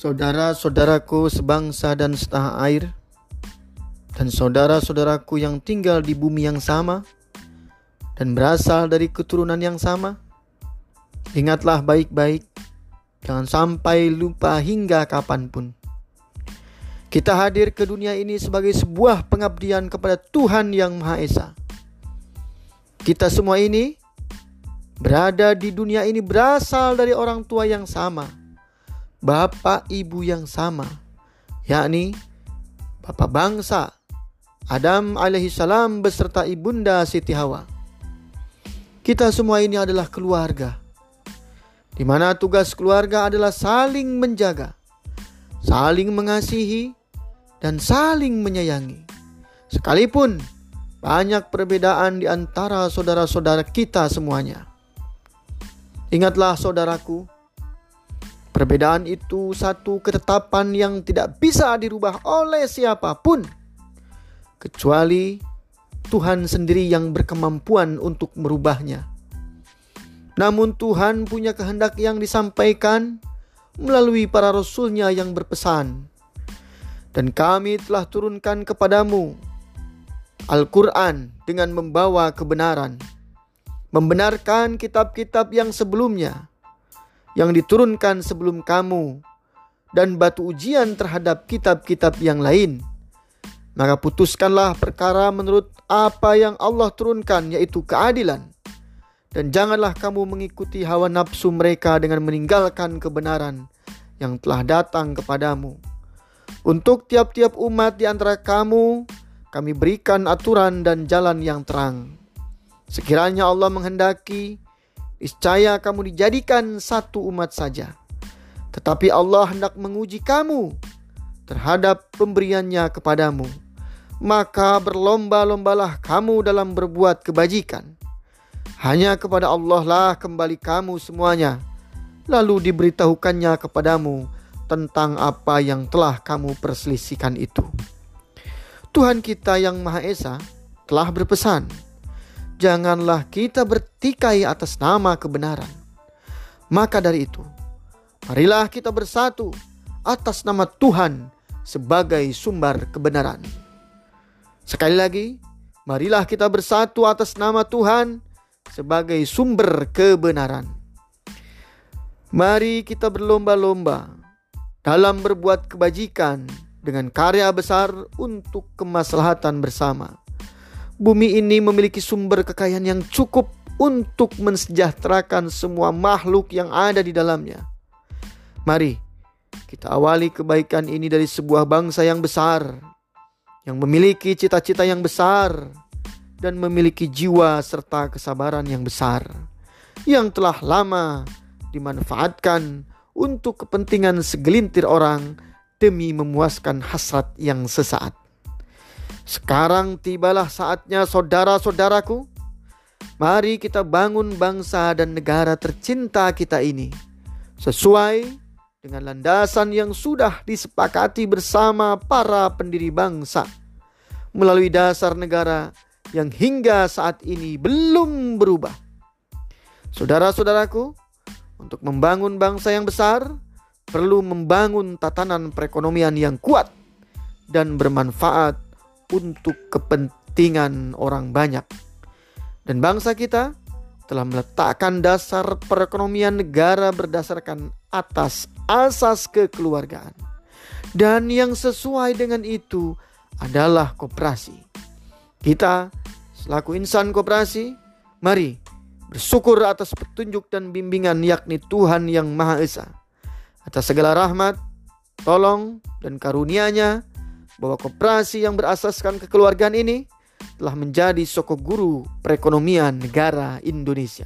Saudara-saudaraku sebangsa dan setanah air, dan saudara-saudaraku yang tinggal di bumi yang sama dan berasal dari keturunan yang sama, ingatlah baik-baik, jangan sampai lupa hingga kapan pun. Kita hadir ke dunia ini sebagai sebuah pengabdian kepada Tuhan Yang Maha Esa. Kita semua ini berada di dunia ini berasal dari orang tua yang sama bapak ibu yang sama, yakni bapak bangsa Adam alaihissalam beserta ibunda Siti Hawa. Kita semua ini adalah keluarga, di mana tugas keluarga adalah saling menjaga, saling mengasihi, dan saling menyayangi. Sekalipun banyak perbedaan di antara saudara-saudara kita semuanya. Ingatlah saudaraku, Perbedaan itu satu ketetapan yang tidak bisa dirubah oleh siapa pun, kecuali Tuhan sendiri yang berkemampuan untuk merubahnya. Namun Tuhan punya kehendak yang disampaikan melalui para rasulnya yang berpesan. Dan kami telah turunkan kepadamu Al-Quran dengan membawa kebenaran. Membenarkan kitab-kitab yang sebelumnya yang diturunkan sebelum kamu dan batu ujian terhadap kitab-kitab yang lain. Maka putuskanlah perkara menurut apa yang Allah turunkan yaitu keadilan. Dan janganlah kamu mengikuti hawa nafsu mereka dengan meninggalkan kebenaran yang telah datang kepadamu. Untuk tiap-tiap umat di antara kamu, kami berikan aturan dan jalan yang terang. Sekiranya Allah menghendaki, Niscaya kamu dijadikan satu umat saja. Tetapi Allah hendak menguji kamu terhadap pemberiannya kepadamu. Maka berlomba-lombalah kamu dalam berbuat kebajikan. Hanya kepada Allah lah kembali kamu semuanya. Lalu diberitahukannya kepadamu tentang apa yang telah kamu perselisihkan itu. Tuhan kita yang Maha Esa telah berpesan janganlah kita bertikai atas nama kebenaran. Maka dari itu, marilah kita bersatu atas nama Tuhan sebagai sumber kebenaran. Sekali lagi, marilah kita bersatu atas nama Tuhan sebagai sumber kebenaran. Mari kita berlomba-lomba dalam berbuat kebajikan dengan karya besar untuk kemaslahatan bersama. Bumi ini memiliki sumber kekayaan yang cukup untuk mensejahterakan semua makhluk yang ada di dalamnya. Mari kita awali kebaikan ini dari sebuah bangsa yang besar, yang memiliki cita-cita yang besar, dan memiliki jiwa serta kesabaran yang besar, yang telah lama dimanfaatkan untuk kepentingan segelintir orang demi memuaskan hasrat yang sesaat. Sekarang tibalah saatnya saudara-saudaraku. Mari kita bangun bangsa dan negara tercinta kita ini. Sesuai dengan landasan yang sudah disepakati bersama para pendiri bangsa. Melalui dasar negara yang hingga saat ini belum berubah. Saudara-saudaraku, untuk membangun bangsa yang besar, perlu membangun tatanan perekonomian yang kuat dan bermanfaat untuk kepentingan orang banyak. Dan bangsa kita telah meletakkan dasar perekonomian negara berdasarkan atas asas kekeluargaan. Dan yang sesuai dengan itu adalah koperasi. Kita selaku insan koperasi, mari bersyukur atas petunjuk dan bimbingan yakni Tuhan yang Maha Esa. Atas segala rahmat, tolong, dan karunia-Nya bahwa koperasi yang berasaskan kekeluargaan ini telah menjadi sokok guru perekonomian negara Indonesia.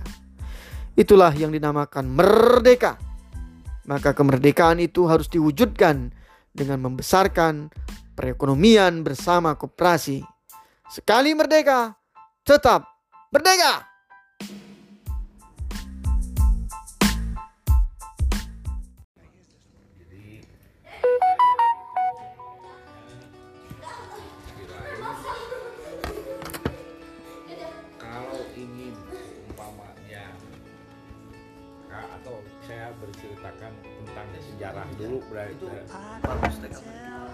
Itulah yang dinamakan merdeka. Maka kemerdekaan itu harus diwujudkan dengan membesarkan perekonomian bersama koperasi. Sekali merdeka, tetap merdeka! Sejarah dulu berarti. Itu bagus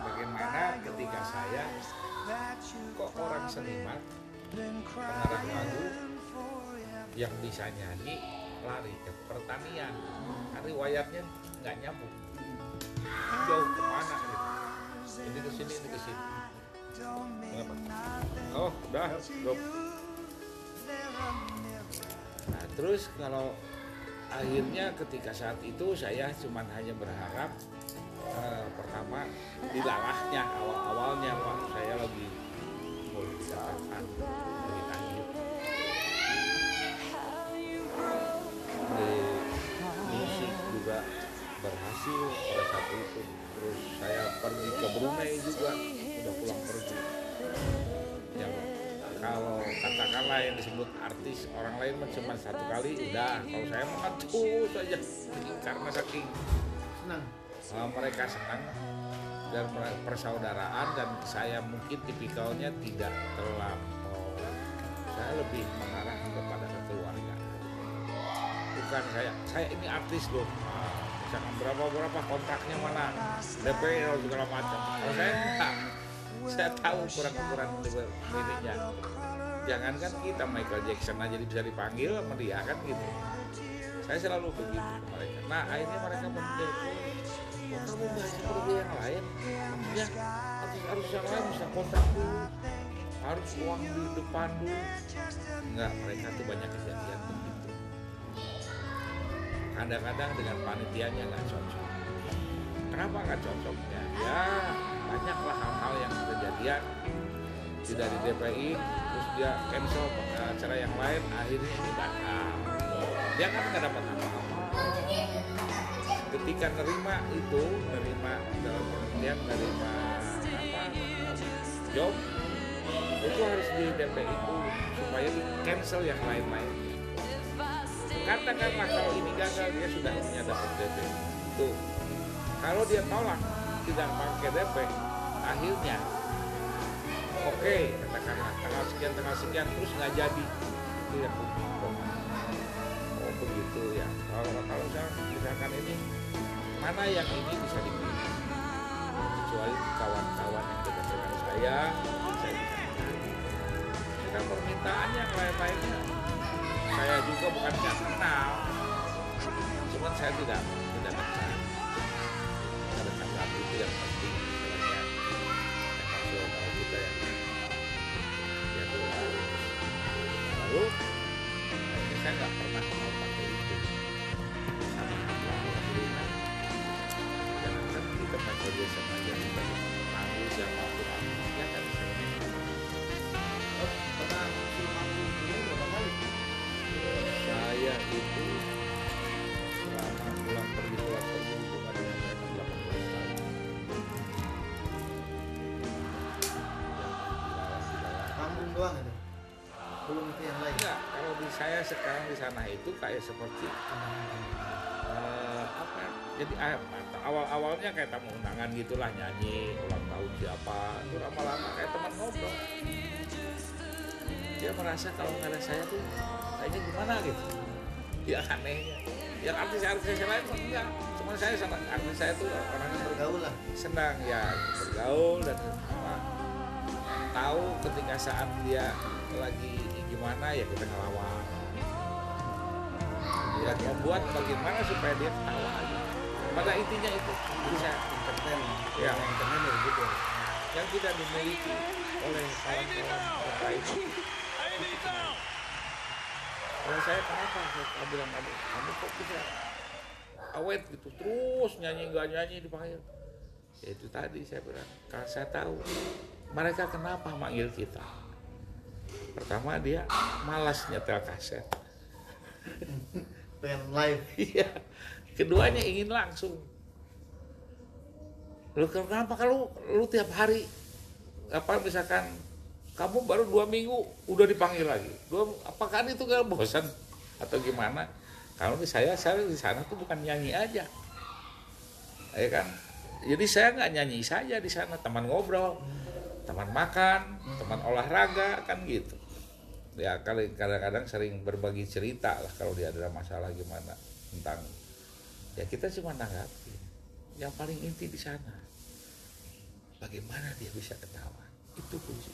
bagaimana ketika saya kok orang seniman pengarang lagu yang bisa nyanyi lari ke pertanian kan riwayatnya nggak nyambung. Jauh ke mana gitu. Ini ke sini ini ke sini. Kenapa? oh udah drop nah terus kalau akhirnya ketika saat itu saya cuma hanya berharap eh, pertama dilalahnya awal-awalnya waktu saya lagi boleh dikatakan lagi tahir di musik juga berhasil pada saat itu. Terus saya pergi ke Brunei juga kalau katakanlah yang disebut artis orang lain cuma satu kali udah. Kalau saya mah terus saja. Karena saking Senang. uh, mereka senang. Dan persaudaraan dan saya mungkin tipikalnya tidak terlampau. Saya lebih mengarah kepada keluarga. Bukan saya saya ini artis loh. Nah, misalkan berapa berapa kontraknya mana DP segala macam. Kalau saya enggak saya tahu kurang kurang ininya jangankan kita Michael Jackson aja bisa dipanggil sama dia kan gitu. Saya selalu begitu ke mereka. Nah akhirnya mereka mendepo kok kamu nggak seperti yang lain. Ya harus harus yang lain bisa kontrak dulu. Harus uang di depan dulu. Enggak mereka tuh banyak kejadian begitu. Kadang-kadang dengan panitianya nggak cocok. Kenapa nggak cocoknya ya banyaklah hal-hal yang kejadian. Tidak di DPI dia cancel acara yang lain akhirnya ini batal dia kan nggak dapat apa-apa. Ketika nerima itu nerima dalam pengertian nerima apa job itu harus di DPI itu supaya di cancel yang lain-lain. Katakanlah kalau ini gagal dia sudah punya dapat DP tuh. Kalau dia tolak tidak pakai DP akhirnya oke katakanlah tanggal sekian tanggal sekian terus nggak jadi. Itu yang oh begitu ya. Kalau kalau saya misalkan ini mana yang ini bisa dipilih kecuali kawan-kawan yang dekat dengan saya saya kita permintaan yang lain-lainnya. Saya juga bukan nggak kenal. Cuman saya tidak saya sekarang di sana itu kayak seperti eh, apa ya, jadi ah, awal awalnya kayak tamu undangan gitulah nyanyi ulang tahun siapa itu lama-lama kayak teman ngobrol. Dia merasa kalau nggak ada saya tuh kayaknya gimana gitu. Ya anehnya. Yang artis-artis lain mah enggak cuma saya sama artis saya tuh orang yang Bergaul lah. senang ya bergaul dan apa, tahu ketika saat dia lagi gimana ya kita ngelawan ya membuat bagaimana supaya dia ketawa aja pada intinya itu saya Entertain. Ya. Entertain ya gitu. yang tidak dimiliki oleh kawan-kawan lain kalau saya kenapa saya bilang kamu kamu kok bisa awet gitu terus nyanyi nggak nyanyi dipanggil ya itu tadi saya bilang karena saya tahu mereka kenapa manggil kita pertama dia malas nyetel kaset Pengen live. iya. Keduanya ingin langsung. Lu kenapa? Kalau lu tiap hari apa misalkan kamu baru dua minggu udah dipanggil lagi. Dua apakah itu gak bosan atau gimana? Kalau di saya saya di sana tuh bukan nyanyi aja. Ya kan? Jadi saya nggak nyanyi saja di sana. Teman ngobrol teman makan teman olahraga kan gitu ya kadang-kadang sering berbagi cerita lah kalau dia ada masalah gimana tentang ya kita cuma nanggapi yang paling inti di sana bagaimana dia bisa ketawa? Itu kunci.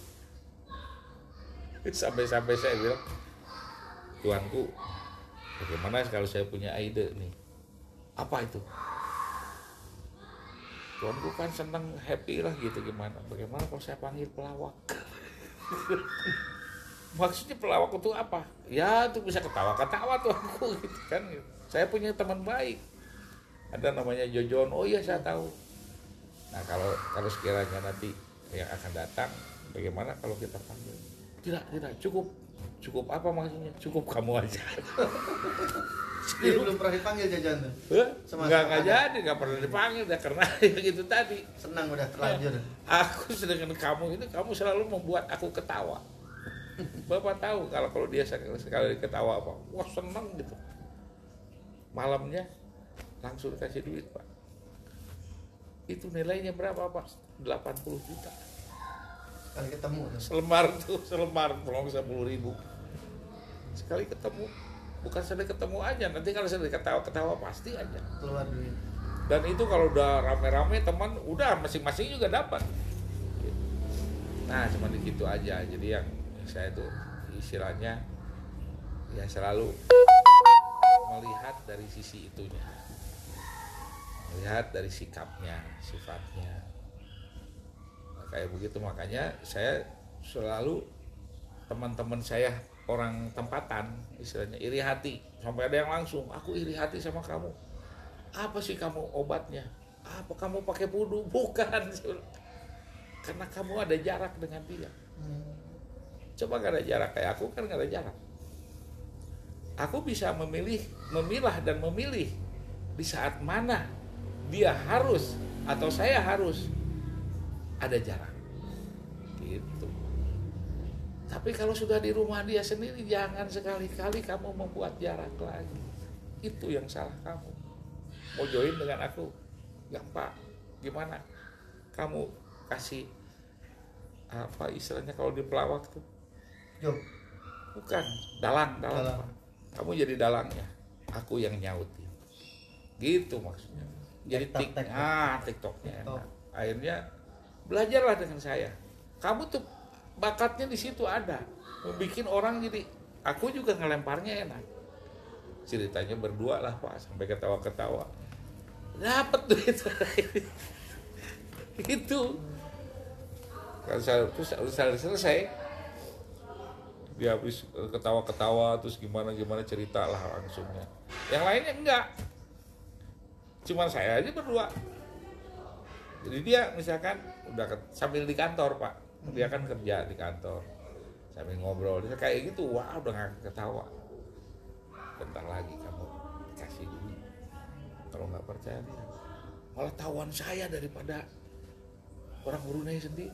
Sampai-sampai saya bilang tuanku bagaimana kalau saya punya ide nih? Apa itu? Tuanku kan seneng happy lah gitu gimana? Bagaimana kalau saya panggil pelawak maksudnya pelawak itu apa? Ya itu bisa ketawa-ketawa tuanku gitu kan. Saya punya teman baik. Ada namanya Jojon. Oh iya saya tahu. Nah kalau kalau sekiranya nanti yang akan datang bagaimana kalau kita panggil? Tidak tidak. Cukup cukup apa maksudnya? Cukup kamu aja. Jadi belum pernah dipanggil jajan tuh. Hah? Sama- nggak nggak ada. jadi. Nggak pernah dipanggil. Dah karena ya gitu tadi. Senang udah terlanjur. aku sedangkan kamu itu kamu selalu membuat aku ketawa bapak tahu kalau kalau dia sekali, sekali ketawa apa? Wah seneng gitu. Malamnya langsung kasih duit pak. Itu nilainya berapa pak? 80 juta. Kali ketemu selembar tuh selembar tolong sepuluh ribu. Sekali ketemu. Bukan sekali ketemu aja nanti kalau sekali ketawa-ketawa pasti aja. Keluar duit. dan itu kalau udah rame-rame teman udah masing-masing juga dapat. Nah cuma gitu aja. Jadi yang saya tuh istilahnya ya selalu melihat dari sisi itunya melihat dari sikapnya sifatnya. Nah, kayak begitu. Makanya saya selalu teman-teman saya orang tempatan istilahnya iri hati. Sampai ada yang langsung aku iri hati sama kamu. Apa sih kamu obatnya? Apa kamu pakai pudu bukan. Karena kamu ada jarak dengan dia. Hmm. Coba gak ada jarak kayak aku kan gak ada jarak. Aku bisa memilih memilah dan memilih di saat mana dia harus atau saya harus ada jarak. Gitu. Tapi kalau sudah di rumah dia sendiri jangan sekali-kali kamu membuat jarak lagi. Itu yang salah kamu. Mau join dengan aku? Gampang gimana? Kamu kasih apa istilahnya kalau di pelawak tuh Job. bukan dalang dalang, Dalang. Kamu jadi dalangnya aku yang nyautin gitu maksudnya. Jadi TikTok, tik TikTok. ah tiktoknya TikTok. enak akhirnya belajarlah dengan saya. Kamu tuh bakatnya di situ ada. Membuat orang jadi aku juga ngelemparnya enak. Ceritanya berdua lah pak sampai ketawa-ketawa. Dapat duit itu. Kalau selesai selesai dia habis eh, ketawa-ketawa terus gimana gimana cerita lah langsungnya. Yang lainnya enggak. Cuman saya aja berdua. Jadi dia misalkan udah sambil di kantor pak. Dia kan kerja di kantor. Sambil ngobrol. Dia kayak gitu wah udah nggak ketawa. Bentar lagi kamu kasih duit. Kalau nggak percaya lihat. malah tawan saya daripada orang Brunei sendiri.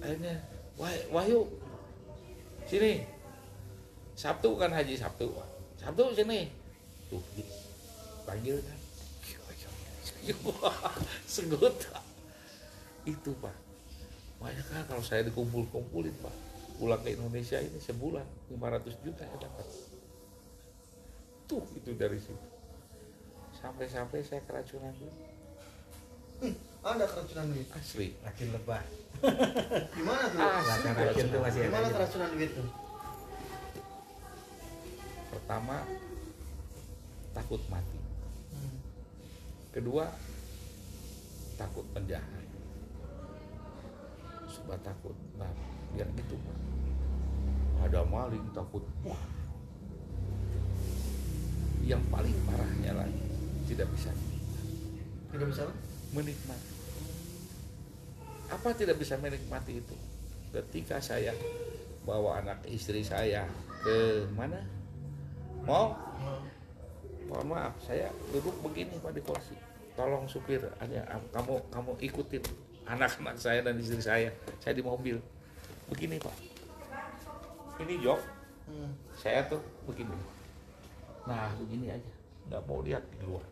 Akhirnya "Wah- Wahyu sini. Sabtu kan haji Sabtu. Sabtu sini. Tuh panggil kan. Segut. Itu pak. Banyak kan kalau saya dikumpul-kumpulin pak. Pulang ke Indonesia ini sebulan 500 juta ya dapat. Tuh itu dari situ. Sampai-sampai saya keracunan duit. Ada keracunan duit. asli Makin lebah. Gimana tuh? asli Racun racun tuh masih Gimana ada. keracunan duit tuh? pertama takut mati Hmm. kedua takut penjahat sudah takut nah yang itu Pak. ada maling takut wah yang paling parahnya lagi tidak bisa Tidak bisa apa? Menikmati. Apa tidak bisa menikmati itu? Ketika saya bawa anak istri saya ke mana? Mau? Oh. mohon maaf saya duduk begini pak di kursi. Tolong supir hanya kamu kamu ikutin anak-anak saya dan istri saya. Saya di mobil. Begini pak. Ini jok. Hmm. saya tuh begini. Nah begini aja. Nggak mau lihat di luar.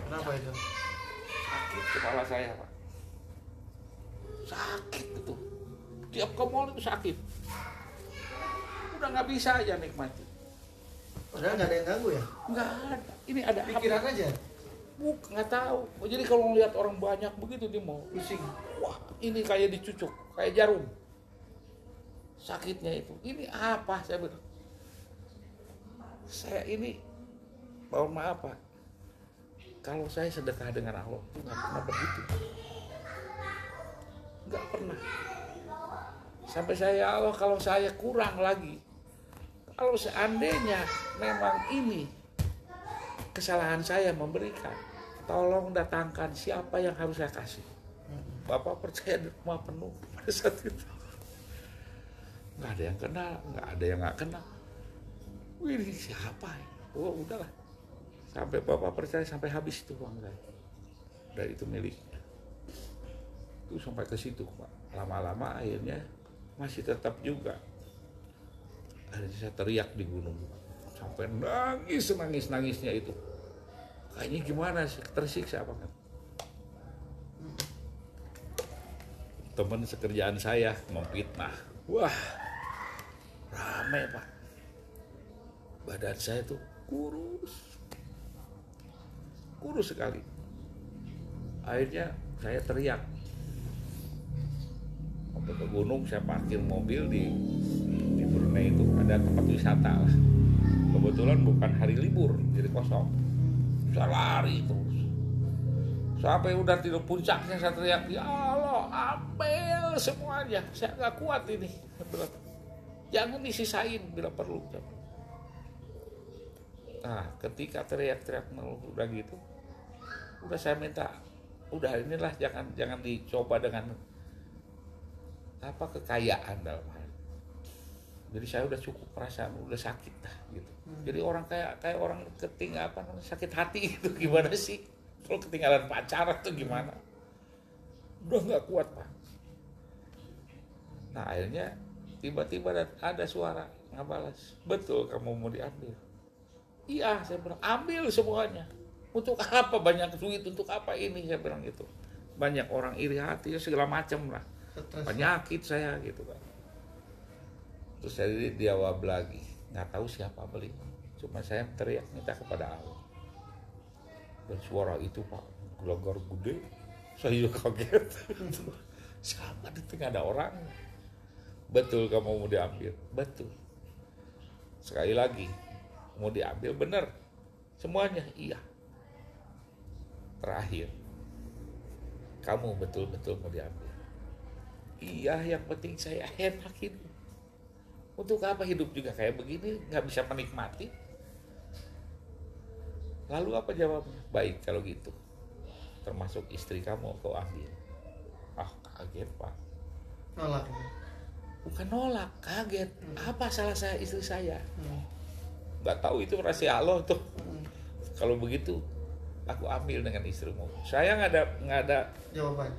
Kenapa itu? Sakit kepala saya pak. Sakit itu. Tiap ke mall itu sakit. Udah nggak bisa aja nikmati. Padahal nggak ada yang ganggu ya? nggak ada. Ini ada Pikiran apa aja. Buk, nggak tahu. Jadi kalau ngeliat orang banyak begitu dia mau Pusing. wah ini kayak dicucuk kayak jarum. Sakitnya itu. Ini apa? Saya bilang. Saya ini mohon maaf pak kalau saya sedekah dengan Allah itu nggak pernah begitu nggak pernah sampai saya "Ya Allah kalau saya kurang lagi kalau seandainya memang ini kesalahan saya memberikan tolong datangkan siapa yang harus saya kasih Bapak percaya rumah penuh pada saat itu. Nggak ada yang kenal, nggak ada yang nggak kenal. Wih, siapa ya? Oh, udahlah. Sampai Bapak percaya sampai habis itu uang saya. Dan itu miliknya. Itu sampai ke situ, Pak. Lama-lama akhirnya masih tetap juga. Akhirnya saya teriak di gunung. Sampai nangis, nangis, nangisnya itu. Kayaknya gimana sih, tersiksa banget. teman sekerjaan saya memfitnah. Wah, rame pak. Badan saya tuh kurus, kurus sekali. Akhirnya saya teriak. Sampai ke gunung saya parkir mobil di di Brunei itu ada tempat wisata. Kebetulan bukan hari libur, jadi kosong. Saya lari terus sampai udah tidur puncaknya saya teriak ya Allah ambil semuanya saya nggak kuat ini jangan disisain bila perlu nah ketika teriak-teriak udah gitu udah saya minta udah inilah jangan jangan dicoba dengan apa kekayaan dalam hal. Jadi saya udah cukup perasaan udah sakit dah gitu. Jadi orang kayak kayak orang ketinggalan apa sakit hati itu gimana sih? Kalau ketinggalan pacaran tuh gimana? Udah nggak kuat pak. Nah akhirnya tiba-tiba ada- ada suara nggak balas betul kamu mau diambil. Iya saya bilang ambil semuanya untuk apa? Banyak duit untuk apa ini? Saya bilang gitu. Banyak orang iri hati segala macam lah. Penyakit saya gitu kan terus saya dijawab lagi. Nggak tahu siapa beli. Cuma saya teriak minta kepada Allah. Dan suara itu pak gelogar gede. Saya juga kaget. Siapa di tengah ada orang? Betul kamu mau diambil? Betul. Sekali lagi mau diambil benar. Semuanya iya terakhir. Kamu betul-betul mau diambil. Iya yang penting saya enak hidup. Untuk apa hidup juga kayak begini nggak bisa menikmati? Lalu apa jawabnya? Baik kalau gitu. Termasuk istri kamu kau ambil. Ah kaget pak. Nolak. bukan nolak kaget. Apa salah saya istri saya? Hmm. nggak tahu itu rahasia Allah tuh. Hmm. kalau begitu aku ambil dengan istrimu. Saya nggak ada nggak ada Jawaban.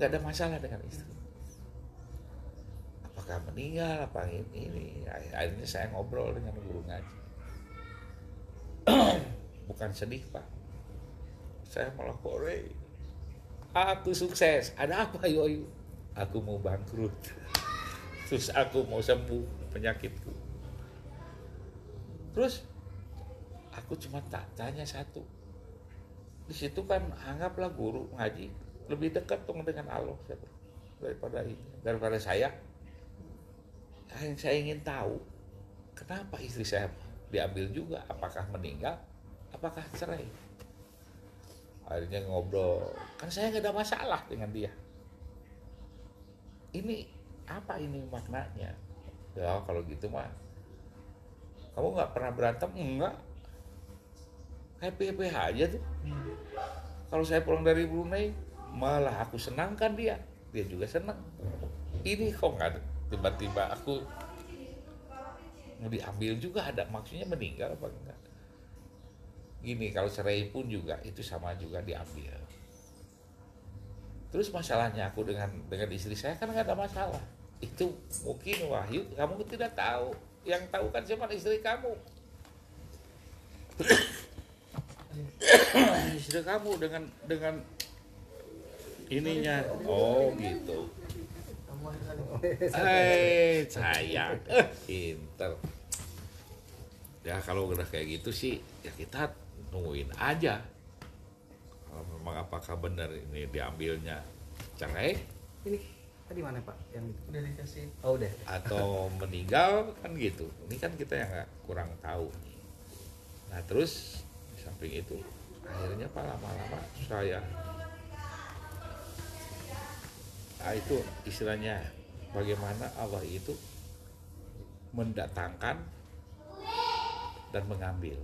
nggak ada masalah dengan istri. Apakah meninggal apa ini, ini. Akhirnya saya ngobrol dengan guru ngaji. Bukan sedih pak. Saya malah kore aku sukses. Ada apa yo yo aku mau bangkrut. Terus aku mau sembuh penyakitku. Terus aku cuma tak tanya satu di situ kan anggaplah guru ngaji lebih dekat dong dengan Allah daripada ini. Daripada saya. Yang saya ingin tahu kenapa istri saya diambil juga? Apakah meninggal? Apakah cerai? Akhirnya ngobrol. Kan saya nggak ada masalah dengan dia. Ini apa ini maknanya? Ya kalau gitu mah kamu nggak pernah berantem? Enggak happy happy aja tuh. Kalau saya pulang dari Brunei malah aku senangkan dia. Dia juga senang. Ini kok nggak tiba-tiba aku mau diambil juga ada. Maksudnya meninggal apa enggak? Gini kalau cerai pun juga itu sama juga diambil. Terus masalahnya aku dengan dengan istri saya kan nggak ada masalah. Itu mungkin Wahyu kamu tidak tahu. Yang tahu kan cuma istri kamu istri kamu dengan dengan ininya. Oh gitu. Eh sayang eh pinter. Ya kalau udah kayak gitu sih ya kita nungguin aja. Kalau memang apakah benar ini diambilnya cerai? Ini tadi mana Pak? Yang Udah dikasih. oh udah. atau meninggal kan gitu. Ini kan kita yang nggak kurang tahu nah terus samping itu. Akhirnya pak lama-lama saya nah itu istilahnya bagaimana Allah itu mendatangkan dan mengambil.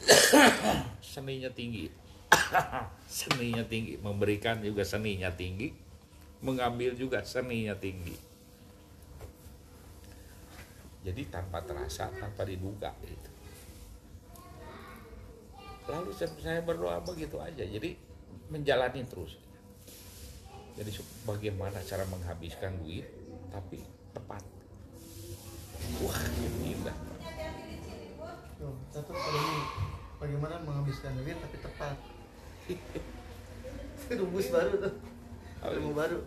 Seninya tinggi. Seninya tinggi. Memberikan juga seninya tinggi. Mengambil juga seninya tinggi. Jadi tanpa terasa tanpa diduga itu lalu saya, berdoa begitu aja. Jadi menjalani terus. Jadi bagaimana cara menghabiskan duit tapi tepat. Wah ini indah. Satu kali ini. Bagaimana menghabiskan duit tapi tepat. Rumus baru tuh. Ilmu baru.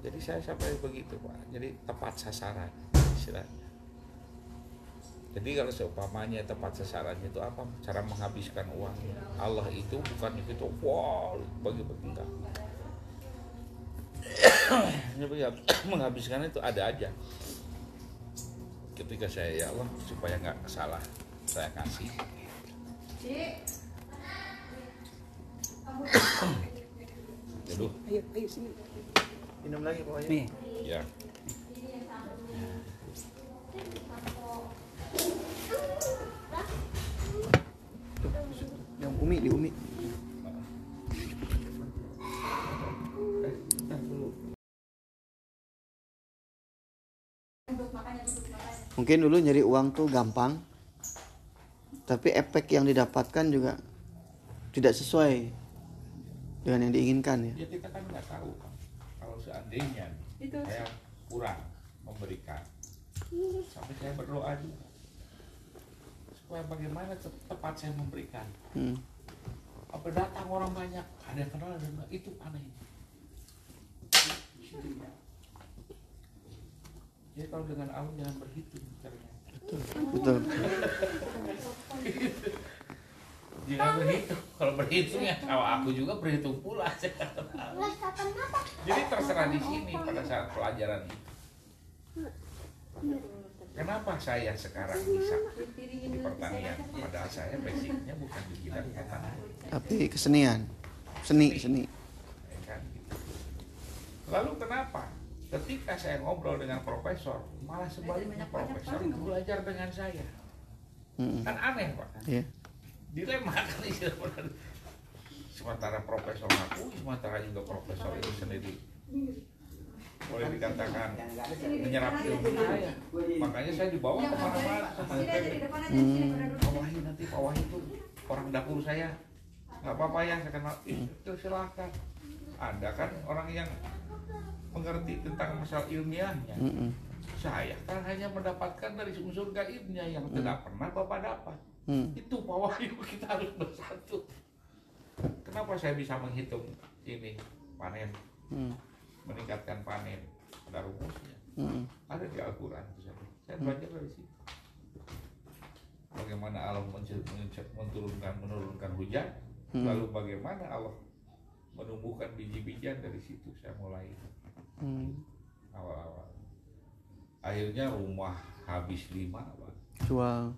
jadi saya sampai begitu pak. Jadi tepat sasaran istilahnya jadi kalau seumpamanya tepat sasarannya itu apa? Cara menghabiskan uang. Allah itu bukan itu wow bagi-bagi enggak menghabiskan itu ada aja. Ketika saya ya Allah supaya nggak salah saya kasih. Aduh, Ayo, ayo sini. Minum lagi pokoknya. Nih. ya Tuh, yang umi di umi. Mungkin dulu nyari uang tuh gampang, tapi efek yang didapatkan juga tidak sesuai dengan yang diinginkan ya. ya kita kan nggak tahu kalau seandainya nih, saya kurang memberikan sampai saya berdoa juga supaya bagaimana te- tepat saya memberikan Hmm. Apa datang orang banyak? Ada yang kenal enggak, itu aneh. Jadi kalau dengan Allah jangan berhitung caranya. Betul. jangan berhitung kalau berhitung ya kalau aku juga berhitung pula. Jadi terserah di sini pada saat pelajaran itu. Kenapa saya sekarang bisa di pertanian? padahal saya basicnya bukan di bidang pertanian Tapi kesenian, seni, seni. lalu kenapa ketika saya ngobrol dengan profesor malah sebaliknya profesor itu belajar dengan saya Hmm. kan aneh pak Iya. dilema kan benar. sementara profesor ngaku sementara juga profesor itu sendiri boleh dikatakan menyerap ilmu saya makanya saya dibawa ke mana-mana sama Hmm. Pak nanti Pak Wahyu itu orang dapur saya nggak apa-apa ya saya kenal. Ih, itu silahkan ada kan orang yang mengerti tentang masalah ilmiahnya. Saya kan hanya mendapatkan dari unsur gaibnya yang tidak pernah bapak dapat. Hmm. itu Wahyu kita harus bersatu. Kenapa saya bisa menghitung ini panen Hmm. meningkatkan panen ada rumusnya. Hmm. ada di Al-Quran itu saya saya belajar dari situ. Bagaimana Allah menurunkan menurunkan hujan Hmm. lalu bagaimana Allah menumbuhkan biji-bijian dari situ saya mulai Hmm. awal-awal akhirnya rumah habis lima Pak. Jual.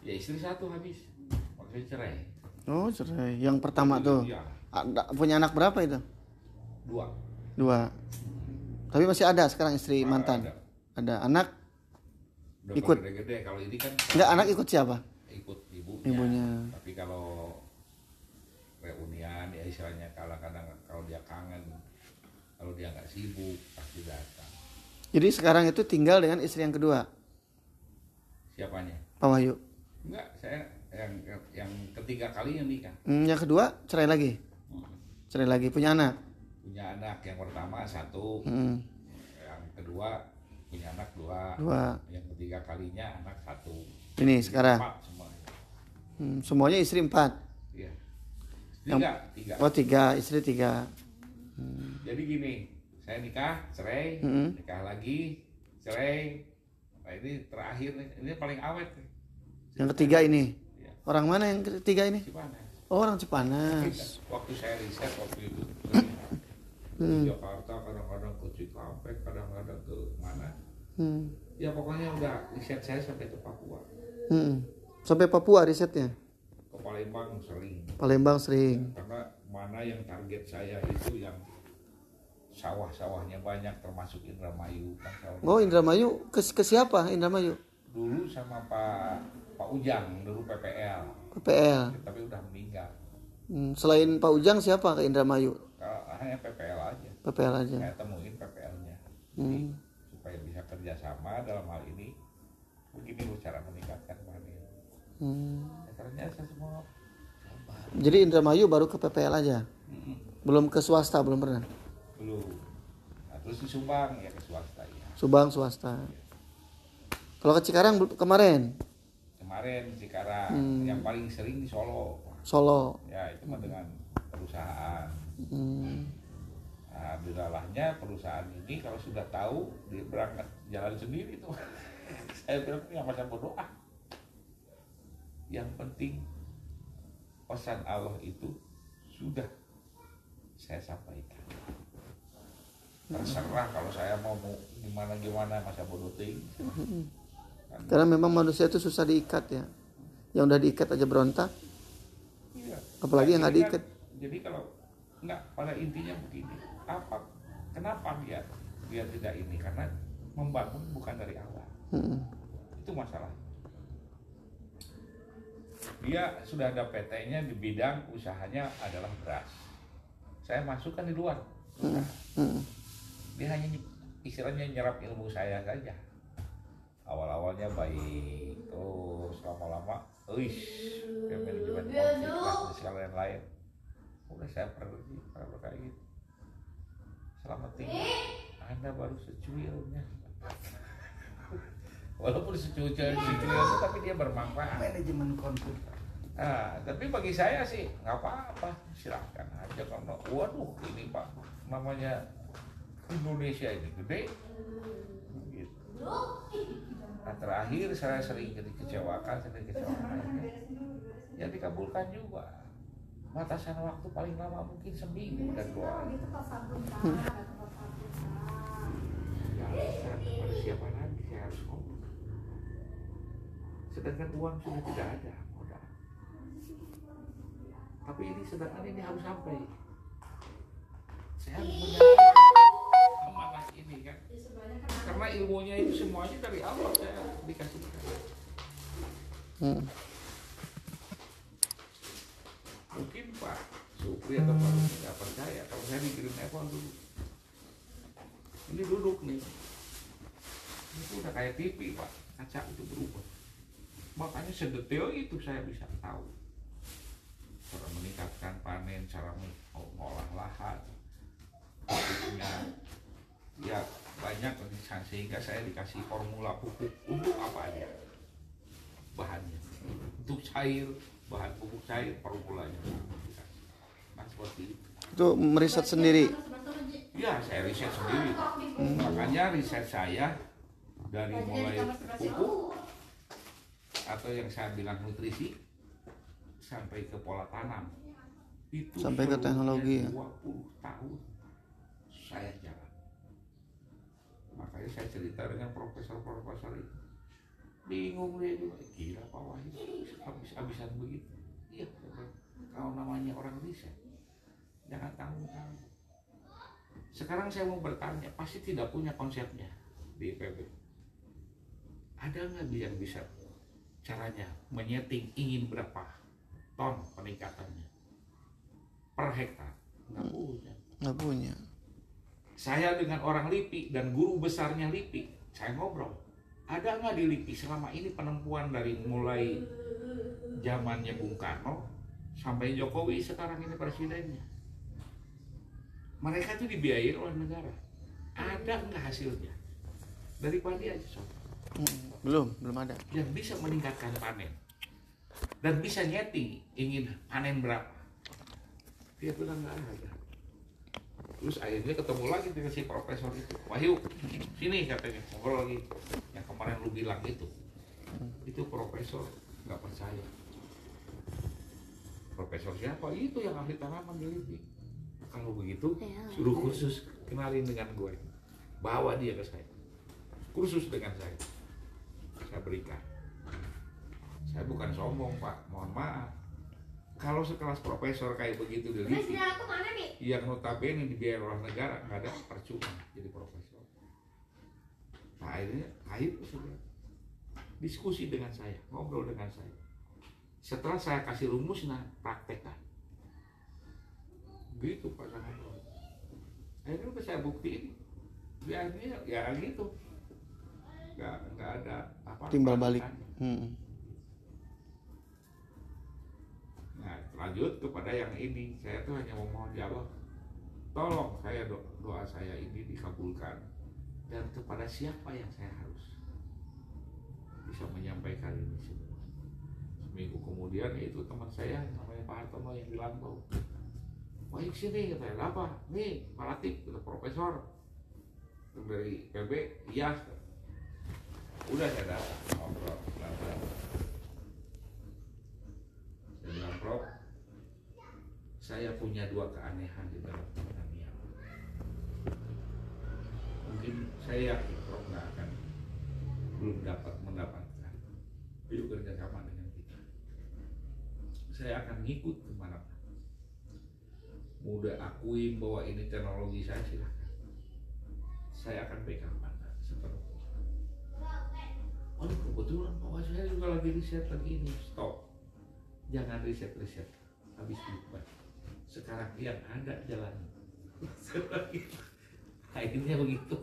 ya istri satu habis makanya cerai Oh cerai. Yang pertama tuh. ya Ada, punya anak berapa itu? dua Dua. Tapi masih ada sekarang istri Ah, mantan. ada. Ada anak. Udah Ikut. gede-gede kalau ini kan Enggak anak ikut siapa? ikut ibunya. Ibunya. Tapi kalau istilahnya kadang-kadang kalau dia kangen, kalau dia nggak sibuk pasti datang. Jadi sekarang itu tinggal dengan istri yang kedua, Siapanya? Pak Wahyu. Enggak, saya yang yang ketiga kali yang nikah. Hmm, yang kedua cerai lagi. Hmm. Cerai lagi punya anak. Punya anak yang pertama satu, Hmm. yang kedua punya anak dua, Dua. yang ketiga kalinya anak satu. Ini sekarang. Empat semua. Hmm, semuanya istri empat. Tiga, tiga. Oh tiga, istri tiga. Jadi gini, saya nikah, cerai, Mm-mm. nikah lagi, cerai, Nah ini terakhir nih, ini paling awet nih. Yang ketiga ini. Iya. Orang mana yang ketiga ini? Cipanas. Oh, orang Cipanas. Waktu saya riset waktu itu Hmm. di Jakarta kadang-kadang ke Cikampek, kadang-kadang ke mana. Hmm. Ya pokoknya udah riset saya sampai ke Papua. Hmm. Sampai Papua risetnya. Palembang sering. Palembang sering. Karena mana yang target saya itu yang sawah-sawahnya banyak termasuk Indramayu kan sawah- Oh, Indramayu ke, ke siapa Indramayu? dulu sama Pak Pak Ujang dulu PPL PPL. tapi udah meninggal Hmm. Selain Pak Ujang siapa ke Indramayu? kalau hanya PPL aja PPL aja. saya temuin PPL-nya Hmm. supaya bisa kerjasama dalam hal ini begini cara meningkatkan panen Hmm. Ya, semua sabar Jadi Indramayu baru ke PPL aja. Mm-mm. Belum ke swasta, belum pernah. belum nah, terus di Subang ya ke swasta ya Subang swasta. Kalau ke Cikarang kemarin kemarin sekarang Hmm. yang paling sering di Solo Solo. ya itu mah dengan perusahaan Hmm. Nah, Alhamdulillahnya perusahaan ini kalau sudah tahu dia berangkat jalan sendiri tuh. Saya bilang ini masa berdoa. Yang penting pesan Allah itu sudah saya sampaikan. Terserah kalau saya mau gimana gimana masa bodoh ting. Karena memang manusia itu susah diikat ya. Yang udah diikat aja berontak. iya. Apalagi yang nggak kan- diikat. Jadi kalau nggak pada intinya begini, apa kenapa dia dia tidak ini karena membangun bukan dari awal. Hmm. itu masalah dia sudah ada PT-nya di bidang usahanya adalah beras. Saya masukkan di luar. Usaha. Hmm. dia hanya ny- istilahnya nyerap ilmu saya saja. Awal-awalnya baik terus lama-lama Uish, kayak manajemen konflik dan segala yang lain. Udah saya pergi kalau kayak gitu. Selamat tinggal anda baru secuilnya walaupun secuil secuil tapi dia bermanfaat Manajemen konflik. Nah, tapi bagi saya sih nggak apa-apa, silahkan aja karena waduh ini pak namanya Indonesia ini gede. Gitu. Nah, terakhir saya sering dikecewakan, sering dikecewakan. Ya dikabulkan juga. Batasan waktu paling lama mungkin seminggu dan doa. Ya, kepada siapa lagi saya harus. Sedangkan uang sudah tidak ada modal. Tapi ini sedangkan ini harus sampai. Saya harus menyampaikan amanah ini kan. Karena ilmunya itu semuanya dari Allah saya dikasih. Hmm. Mungkin Pak Supri atau Pak Rusdi nggak percaya kalau saya di Green Apple dulu. Ini duduk nih. Ini udah kayak TV Pak, kaca itu berubah. Makanya sedetail itu saya bisa tahu. Cara meningkatkan panen, cara mengolah lahan, pupuknya. Ya banyak sehingga saya dikasih formula pupuk. Untuk apa aja? Bahannya. Untuk cair bahan pupuk cair formulanya. Nah seperti itu. Itu meriset sendiri. ya saya riset sendiri. Makanya riset saya dari mulai pupuk atau yang saya bilang nutrisi sampai ke pola tanam. Itu Sampai ke teknologi ya? 20 tahun saya jalan. Makanya saya cerita dengan profesor-profesor itu. Bingung dia juga gila Pak Wahyu habis-habisan begitu. Iya kalau namanya orang riset jangan tanggung-tanggung. Sekarang saya mau bertanya pasti tidak punya konsepnya di IPB ada nggak dia yang bisa caranya menyeting ingin berapa ton peningkatannya per hektar nggak punya Nggak punya. saya dengan orang LIPI dan guru besarnya LIPI, saya ngobrol. Ada nggak di LIPI selama ini penempuan dari mulai zamannya Bung Karno sampai Jokowi sekarang ini presidennya? Mereka itu dibiayai oleh negara. Ada nggak hasilnya? Dari padi aja sob. Hmm. Belum, belum ada. Yang bisa meningkatkan panen dan bisa nyeting ingin panen berapa? Dia bilang nggak ada. Terus akhirnya ketemu lagi dengan si profesor itu. Wahyu, sini katanya ngobrol lagi. Yang kemarin lu bilang itu itu profesor nggak percaya profesor siapa itu yang ahli tanaman di kalau begitu suruh kursus kenalin dengan gue bawa dia ke saya kursus dengan saya saya berikan saya bukan sombong pak mohon maaf kalau sekelas profesor kayak begitu di Terus aku mana nih? yang notabene dibiayai oleh negara nggak ada percuma jadi profesor. Nah akhirnya akhirnya sudah diskusi dengan saya, ngobrol dengan saya. Setelah saya kasih rumus, nah praktekkan. Gitu Pak saya ngobrol. Akhirnya saya buktiin. Ya ya gitu. Nggak, nggak ada apa Timbal balik. lanjutannya. Hmm. Nah, lanjut kepada yang ini, saya tuh hanya memohon ya Allah, tolong saya do- doa saya ini dikabulkan dan kepada siapa yang saya harus bisa menyampaikan ini semua. Seminggu kemudian itu teman saya namanya Pak Hartono yang di Lampau. Baik sini katanya, apa? Nih, Pak Latif, profesor dari PB, iya. Udah saya datang ngobrol, ngobrol. Saya bilang, Prof, saya punya dua keanehan di dalam pertanian. Mungkin saya yakin Prof nggak akan belum dapat mendapatkan. Ayo kerjasama dengan kita. Saya akan ngikut ke mana Mudah akuin bahwa ini teknologi saya silahkan. Saya akan pegang. Oh kebetulan bahwa saya juga lagi riset lagi ini. Stop. Jangan riset-riset habis bubar sekarang yang ada jalan. Akhirnya begitu.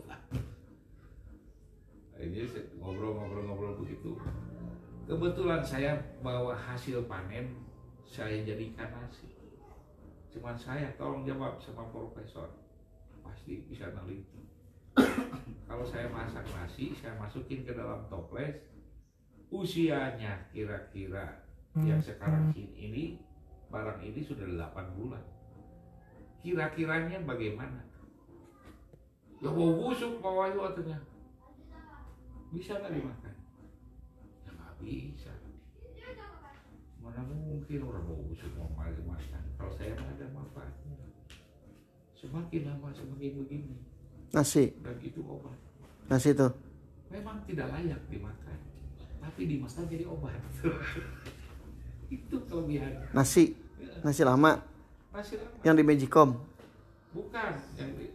Akhirnya ngobrol-ngobrol-ngobrol begitu. Kebetulan saya bawa hasil panen saya jadikan nasi. Cuman saya tolong jawab sama profesor. Pasti bisa neliti kalau saya masak nasi saya masukin ke dalam toples. Usianya kira-kira yang sekarang ini barang ini sudah 8 bulan. Kira-kiranya bagaimana? Ya mau busuk Pak Wahyu katanya bisa nggak dimakan? Ya nggak bisa. Mana mungkin orang mau busuk mau makan makan? Kalau saya mah ada manfaatnya. Semakin lama semakin begini Nasi, dan itu obat. Nasi tuh. memang tidak layak dimakan tapi dimakan jadi obat. Itu kelebihan. Nasi, nasi lama. Masih lama. Yang di Magicom. Bukan yang di,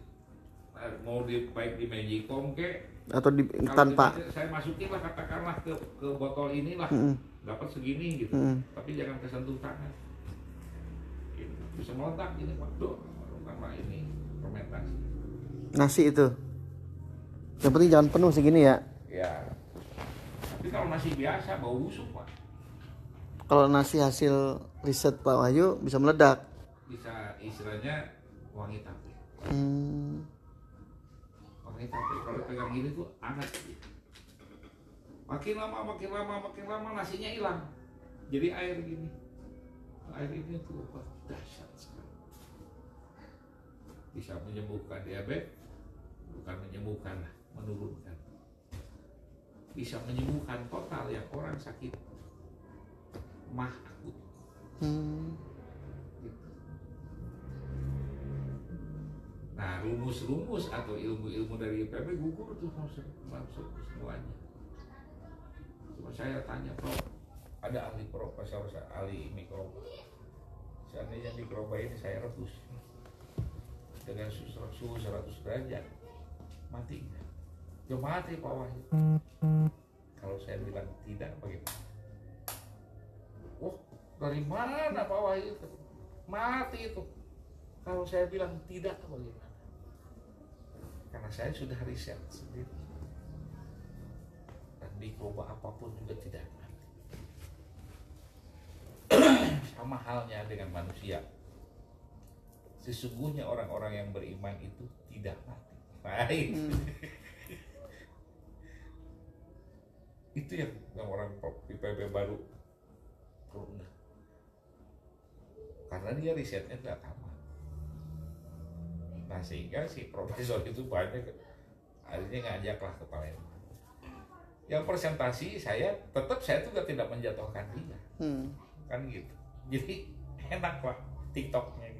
eh, mau di baik di Magicom ke? Atau di kalau tanpa. di- saya masukin lah katakanlah ke ke botol inilah. Mm-mm. dapat segini gitu. Mm. tapi jangan kesentuh tangan. Gitu. bisa meledak ini waduh sama ini fermentasi Nasi itu. Yang penting jangan penuh segini ya. ya tapi kalau nasi biasa bau busuk pak Kalau nasi hasil riset Pak Wahyu bisa meledak. bisa istilahnya wangi tape Hmm. Makanya tapi kalau pegang gini tuh hangat gitu. Makin lama, makin lama, makin lama nasinya hilang. Jadi air gini. Air ini tuh obat dahsyat sekali. Bisa menyembuhkan diabetes, bukan menyembuhkan lah, menurunkan. Bisa menyembuhkan total yang orang sakit mah akut. Hmm. Gitu. Nah, rumus-rumus atau ilmu-ilmu dari IPB gugur tuh masuk, masuk semuanya. Cuma saya tanya, Prof, ada ahli profesor, ahli mikroba. Seandainya mikroba ini saya rebus dengan suhu 100 derajat, mati nggak? Ya mati Pak Wahyu. Kalau saya bilang tidak, bagaimana? Wah, dari mana Pak Wahyu? Mati itu. Kalau saya bilang tidak, bagaimana? Karena saya sudah riset sendiri. Dan mikroba apa pun juga tidak mati. Sama halnya dengan manusia. Sesungguhnya orang-orang yang beriman itu tidak mati. Baik. itu yang, yang orang IPB baru enggak. Karena dia risetnya tidak tamat. Nah sehingga si profesor itu banyak akhirnya ngajaklah ke Palembang. yang presentasi saya tetap saya juga tidak menjatuhkan dia Hmm. kan gitu jadi enak lah tiktoknya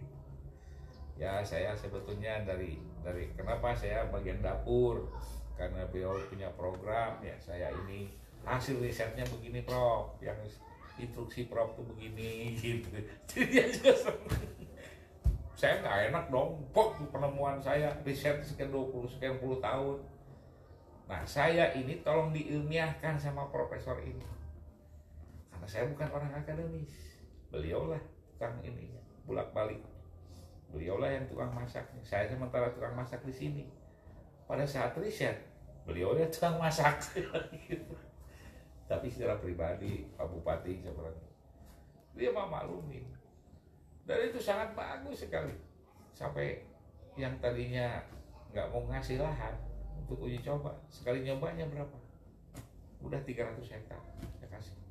ya saya sebetulnya dari dari kenapa saya bagian dapur? Karena beliau punya program ya saya ini hasil risetnya begini prof. Yang instruksi prof tuh begini gitu. Jadi juga seneng. saya nggak enak dong kok penemuan saya riset sekian 20 sekian puluh tahun. Nah saya ini tolong diilmiahkan sama profesor ini. Karena saya bukan orang akademis. Beliaulah tukang ininya bolak balik beliaulah yang tukang masaknya saya sementara tukang masak di sini. Pada saat riset beliau ya tukang masak. Tapi secara pribadi Pak Bupati sebenarnya dia mah maklumin dan itu sangat bagus sekali. Sampai yang tadinya nggak mau ngasih lahan untuk uji coba sekali nyobanya berapa? Udah 300 hektar saya kasih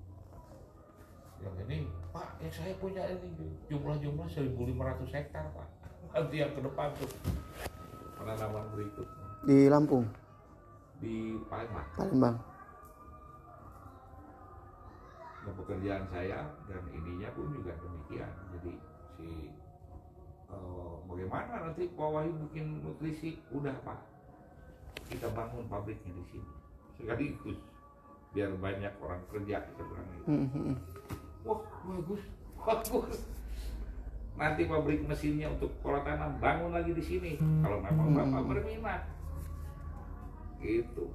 yang ini pak yang saya punya ini jumlah-jumlah 1500 hektar pak. Nanti yang ke depan tuh penanaman berikut. Di Lampung, di Palembang. Palembang. Nah, pekerjaan saya dan ininya pun juga demikian. Jadi si eh, bagaimana nanti Pak Wahyu bikin nutrisi? Udah pak. Kita bangun pabriknya di sini. Sekaligus. Biar banyak orang kerja kita bilang gitu. Hmm, hmm, hmm. Wah bagus bagus. Nanti pabrik mesinnya untuk pola tanam bangun lagi di sini. Kalau memang Hmm. bapak berminat. Gitu.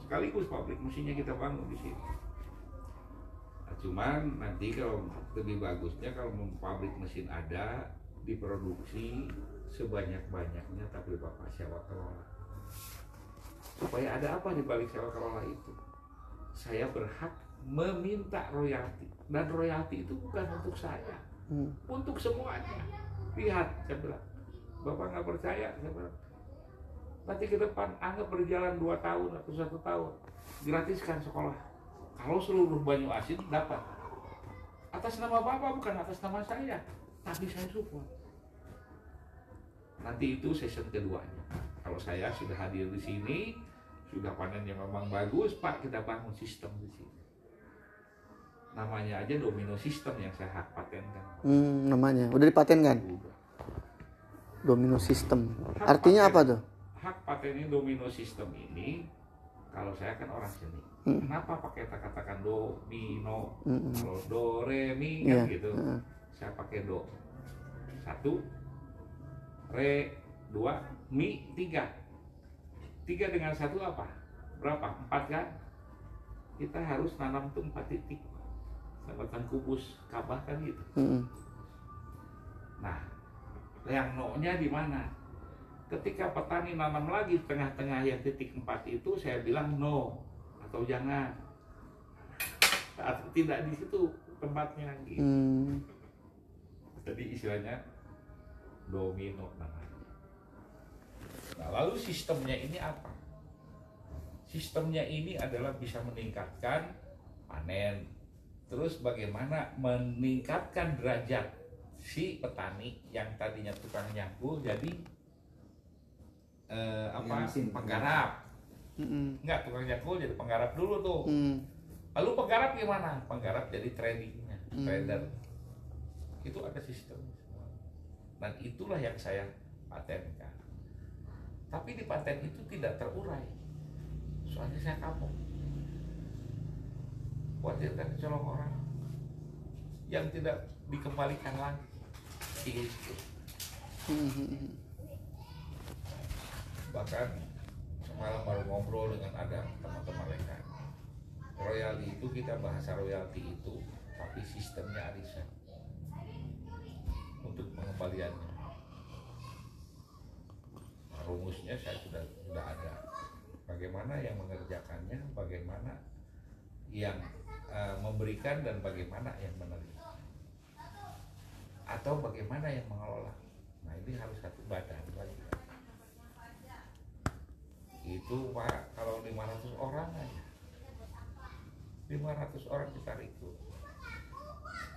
Sekaligus pabrik mesinnya kita bangun di sini. Nah, cuman nanti kalau lebih bagusnya kalau pabrik mesin ada diproduksi sebanyak banyaknya tapi bapak sewa kelola. Supaya ada apa di balik sewa kelola itu? Saya berhak meminta royalti. Dan royalti itu bukan untuk saya. Hmm. untuk semuanya. Lihat saya bilang. Bapak nggak percaya saya bilang. Nanti ke depan anggap berjalan dua tahun atau satu tahun. Gratiskan sekolah. Kalau seluruh Banyu Asin dapat. Atas nama bapak bukan atas nama saya. Tapi saya support. Nanti itu season keduanya. Kalau saya sudah hadir di sini sudah panen yang memang bagus pak kita bangun sistem di sini namanya aja domino sistem yang saya hak patenkan Hmm, namanya udah dipatenkan. Udah. Domino system. Artinya apa tuh? hak patennya domino sistem ini kalau saya kan orang seni Hmm. kenapa pakai katakan do mi no Hmm, hmm. kalau do re mi kan gitu Heeh. saya pakai do satu re dua mi tiga tiga dengan satu apa berapa empat kan kita harus nanam tuh empat titik dapatkan kubus kabah kan gitu Hmm, hmm. Nah, yang no-nya di mana? Ketika petani nanam lagi tengah-tengah yang titik empat itu, saya bilang no atau jangan. Saat tidak di situ tempatnya gitu. Hmm. Jadi istilahnya domino namanya. Nah, lalu sistemnya ini apa? Sistemnya ini adalah bisa meningkatkan panen. Terus bagaimana meningkatkan derajat si petani yang tadinya tukang nyangkul jadi eh, apa Mesin. penggarap. Hmm, Enggak, tukang nyangkul jadi penggarap dulu tuh. hmm. Lalu penggarap gimana? Penggarap jadi tradingnya, Hmm. trader. Itu ada sistem. Dan itulah yang saya patenkan. Tapi di paten itu tidak terurai. Soalnya saya kapok. Khawatirkan kecolong orang yang tidak dikembalikan lagi. Itu. Bahkan semalam baru ngobrol dengan ada teman-teman rekan. Royalti itu kita bahasa royalti itu, tapi sistemnya arisan untuk pengembaliannya. Nah, rumusnya saya sudah sudah ada. Bagaimana yang mengerjakannya, bagaimana yang eh, memberikan dan bagaimana yang menerima, atau bagaimana yang mengelola. Nah ini harus satu badan lagi. Itu pak kalau 500 orang aja, 500 orang kita rekrut,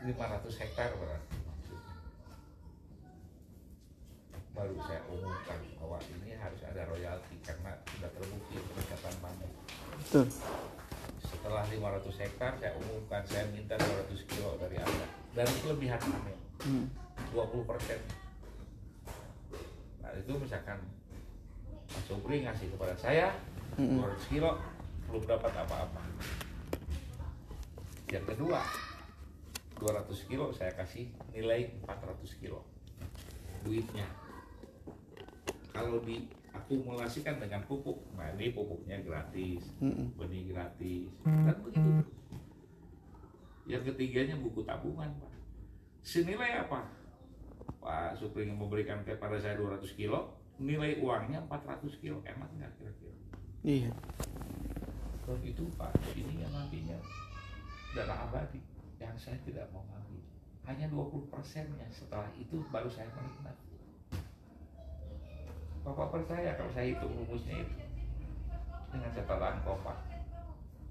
500 hektar berarti maksudnya. Baru saya umumkan bahwa ini harus ada royalti karena sudah terbukti peningkatan panen. Betul. 500 hektar saya umumkan saya minta 200 kilo dari anda dan kelebihan kami Hmm. 20 persen nah itu misalkan Mas Supri ngasih kepada saya Mm-mm. 200 kilo belum dapat apa-apa yang kedua 200 kilo saya kasih nilai 400 kilo duitnya kalau diakumulasikan dengan pupuk. Nah ini pupuknya gratis Mm-mm. benih gratis. Dan begitu. Yang ketiganya buku tabungan pak. Senilai apa? Pak Supri memberikan kepada saya 200 kilo nilai uangnya 400 kilo. Enak nggak kira-kira? Iya. Terus itu Pak. Ini yang nantinya dana abadi yang saya tidak mau ngambil hanya 20 persennya. Setelah itu baru saya menikmati Bapak percaya kalau saya hitung rumusnya itu? Dengan catatan kompak.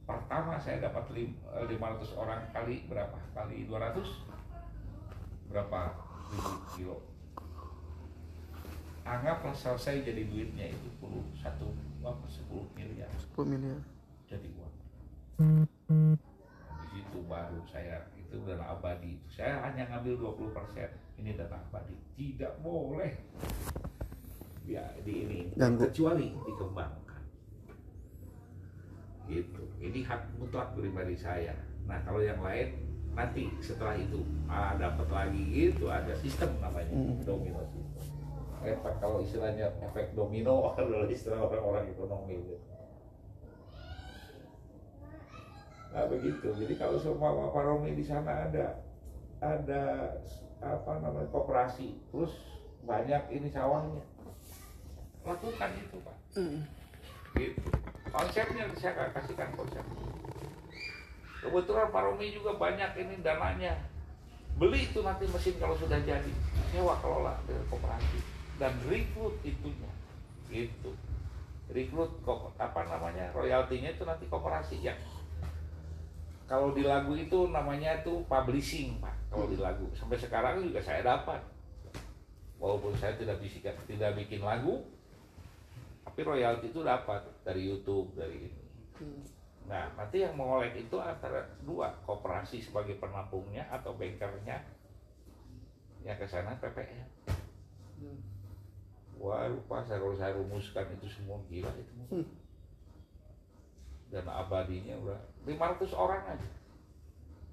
Pertama saya dapat lim- eh, 500 orang kali berapa? Kali 200 berapa ribu kilo? Anggaplah selesai jadi duitnya itu 10 satu apa 10 miliar. 10 miliar. jadi uang. Di situ baru saya itu dana abadi. Saya hanya ngambil 20 persen. Ini dana abadi. Tidak boleh ya di ini Ganggu. kecuali dikembangkan gitu ini hak mutlak pribadi saya nah kalau yang lain nanti setelah itu ah dapat lagi gitu ada sistem namanya Mm. domino system efek kalau istilahnya efek domino adalah istilah orang-orang ekonomi gitu. Nah begitu. Jadi kalau semua Romi di sana ada ada apa namanya koperasi, terus banyak ini sawahnya, lakukan itu Pak. Gitu. Konsepnya saya akan kasihkan konsep. Kebetulan Pak Romi juga banyak ini dananya. Beli itu nanti mesin kalau sudah jadi, sewa kelola dengan koperasi dan rekrut itunya, gitu. Rekrut kok apa namanya royaltinya itu nanti koperasi ya kalau di lagu itu namanya itu publishing pak kalau di lagu sampai sekarang juga saya dapat walaupun saya tidak bisa tidak bikin lagu tapi royalti itu dapat dari YouTube dari ini. Nah nanti yang mengolek itu antara dua koperasi sebagai penampungnya atau bankernya yang ke sana PPN wah lupa saya kalau saya rumuskan itu semua gila itu. Dan abadinya udah 500 orang aja.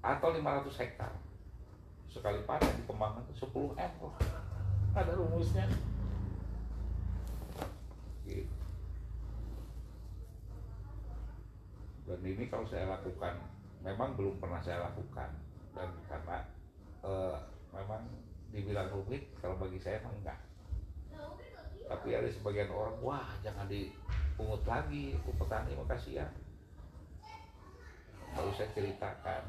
Atau 500 hektar. Sekali panen dikembangkan 10 m. Loh. ada rumusnya gitu. Dan ini kalau saya lakukan memang belum pernah saya lakukan. Dan karena eh, memang dibilang rumit kalau bagi saya emang enggak. Tapi ada sebagian orang wah jangan dipungut lagi aku petani mah kasihan baru saya ceritakan.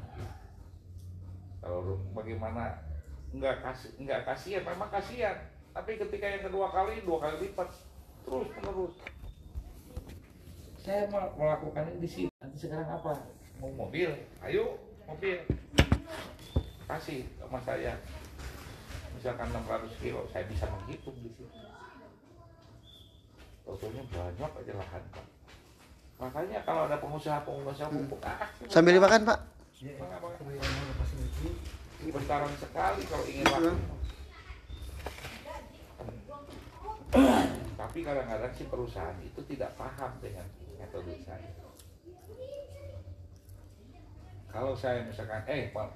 Kalau bagaimana nggak kasih nggak kasihan memang kasihan. Tapi ketika yang kedua kali dua kali lipat terus menerus saya mau melakukan ini di sini nanti sekarang apa mau mobil ayo mobil kasih sama saya misalkan 600 kilo saya bisa menghitung di sini Totalnya banyak aja lahan Pak. Makanya kalau ada pengusaha-pengusaha pupuk, ah, Sambil dimakan, Pak. Ini bentaran sekali kalau ingin laku. Tapi kadang-kadang si perusahaan itu tidak paham dengan metode saya. Kalau saya misalkan, eh Pak,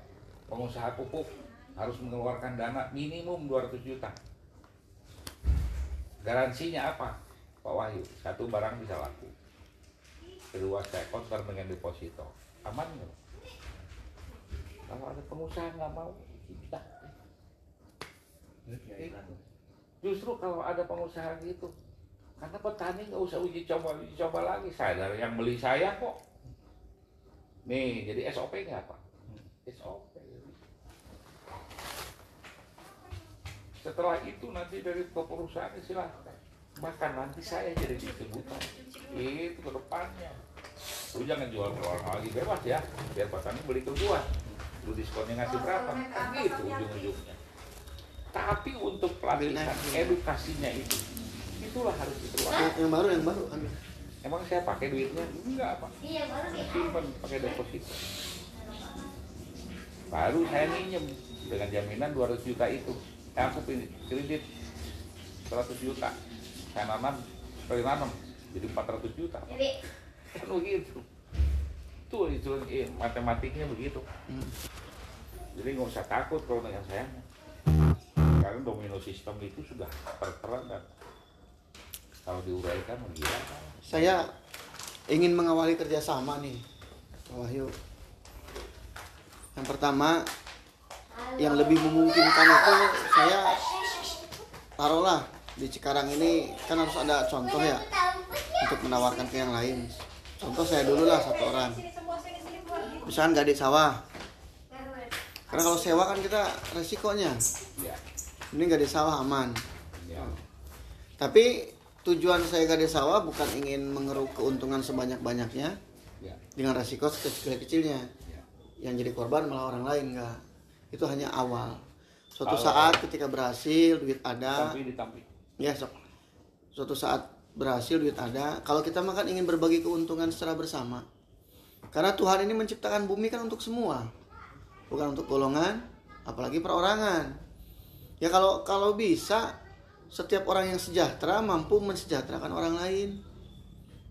pengusaha pupuk harus mengeluarkan dana minimum 200 juta. Garansinya apa? Pak Wahyu, satu barang bisa laku. Kedua, saya counter dengan deposito. Aman nggak? Kalau ada pengusaha nggak mau, tidak. Justru kalau ada pengusaha gitu, karena petani nggak usah uji coba uji coba lagi. Saya dari yang beli saya kok. Nih, jadi SOP nggak pak? SOP. Setelah itu nanti dari ke perusahaan silahkan. Bahkan nanti saya jadi distributor. Itu ke depannya. Lu jangan jual ke orang lagi bebas ya. Biar petani beli ke gua. Lu diskonnya ngasih berapa? Kan gitu ujung-ujungnya. Tapi untuk pelatihan edukasinya itu, itulah harus diperlakukan. Yang baru, yang baru ambil. Emang saya pakai duitnya? Enggak pak. Simpan pakai deposito baru saya minjem dengan jaminan 200 juta itu. Eh, aku pilih kredit 100 juta. Saya nanam sekali nanam jadi 400 juta. Pak. kan begitu. Tuh itu eh, matematiknya begitu. Hmm. jadi nggak usah takut kalau dengan saya. Karena domino sistem itu sudah tertera dan kalau diuraikan gila Saya ingin mengawali kerjasama nih, Pak Wahyu. Yang pertama, yang lebih memungkinkan itu saya taruhlah di Cikarang ini kan harus ada contoh ya untuk menawarkan ke yang lain. Contoh saya dulu lah satu orang. Misalkan gade sawah. Karena kalau sewa kan kita resikonya. ya Ini gade sawah aman. ya Tapi tujuan saya gade sawah bukan ingin mengeruk keuntungan sebanyak-banyaknya ya dengan resiko sekecil-kecilnya. ya Yang jadi korban malah orang lain enggak. Itu hanya awal. Suatu Awal. saat ketika berhasil, duit ada, ya sok. Suatu saat berhasil duit ada. Kalau kita makan ingin berbagi keuntungan secara bersama. Karena Tuhan ini menciptakan bumi kan untuk semua. Bukan untuk golongan, apalagi perorangan. Ya kalau kalau bisa setiap orang yang sejahtera mampu mensejahterakan orang lain.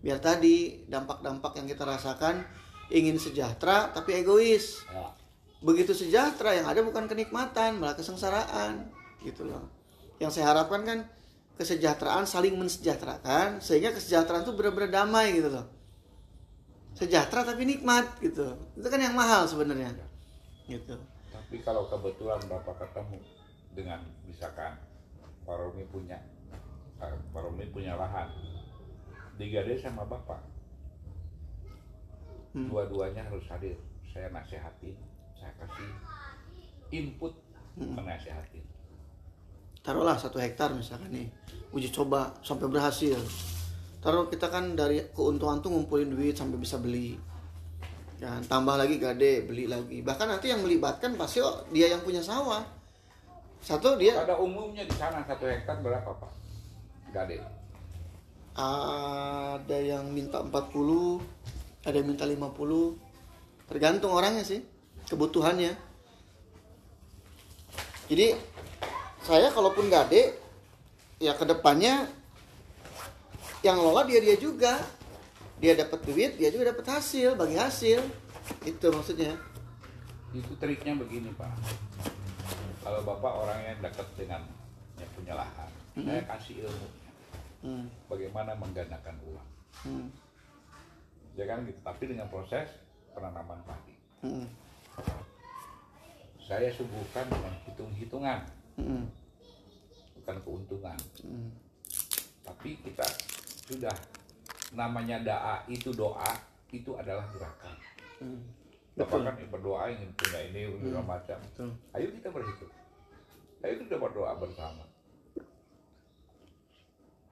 Biar tadi dampak-dampak yang kita rasakan ingin sejahtera tapi egois. ya Begitu sejahtera yang ada bukan kenikmatan, malah kesengsaraan gitu loh. Yang saya harapkan kan kesejahteraan saling mensejahterakan sehingga kesejahteraan itu benar-benar damai gitu loh. Sejahtera tapi nikmat gitu. Itu kan yang mahal sebenarnya. Gitu. tapi kalau kebetulan bapak ketemu dengan misalkan Pak Romi punya eh, Pak Romi punya lahan digade sama bapak Hmm. dua-duanya harus hadir saya nasihatin saya kasih input Hmm. menasihatin Taruhlah satu hektar misalkan nih uji coba sampai berhasil. Taruh kita kan dari keuntungan tuh ngumpulin duit sampai bisa beli. Ya, tambah lagi gade, beli lagi. Bahkan nanti yang melibatkan pasti oh, dia yang punya sawah. Satu dia pada umumnya di sana satu hektar berapa pak? Gade ada. Yang minta 40, ada yang minta 50. Tergantung orangnya sih, kebutuhannya. Jadi saya kalaupun gade ya ke depannya yang lola dia dia juga. Dia dapat duit dia juga dapat hasil bagi hasil. Itu maksudnya. Itu triknya begini pak kalau bapak orang yang dekat dengan yang punya lahan saya kasih ilmu hmm. bagaimana menggandakan uang Hmm. ya kan gitu tapi dengan proses penanaman padi Hmm. saya suguhkan dengan hitung-hitungan Hmm. bukan keuntungan Hmm. tapi kita sudah namanya doa itu doa itu adalah gerakan Hmm. Betul. kan berdoa ingin punya ini segala macam Betul. ayo kita berhitung ayo kita berdoa bersama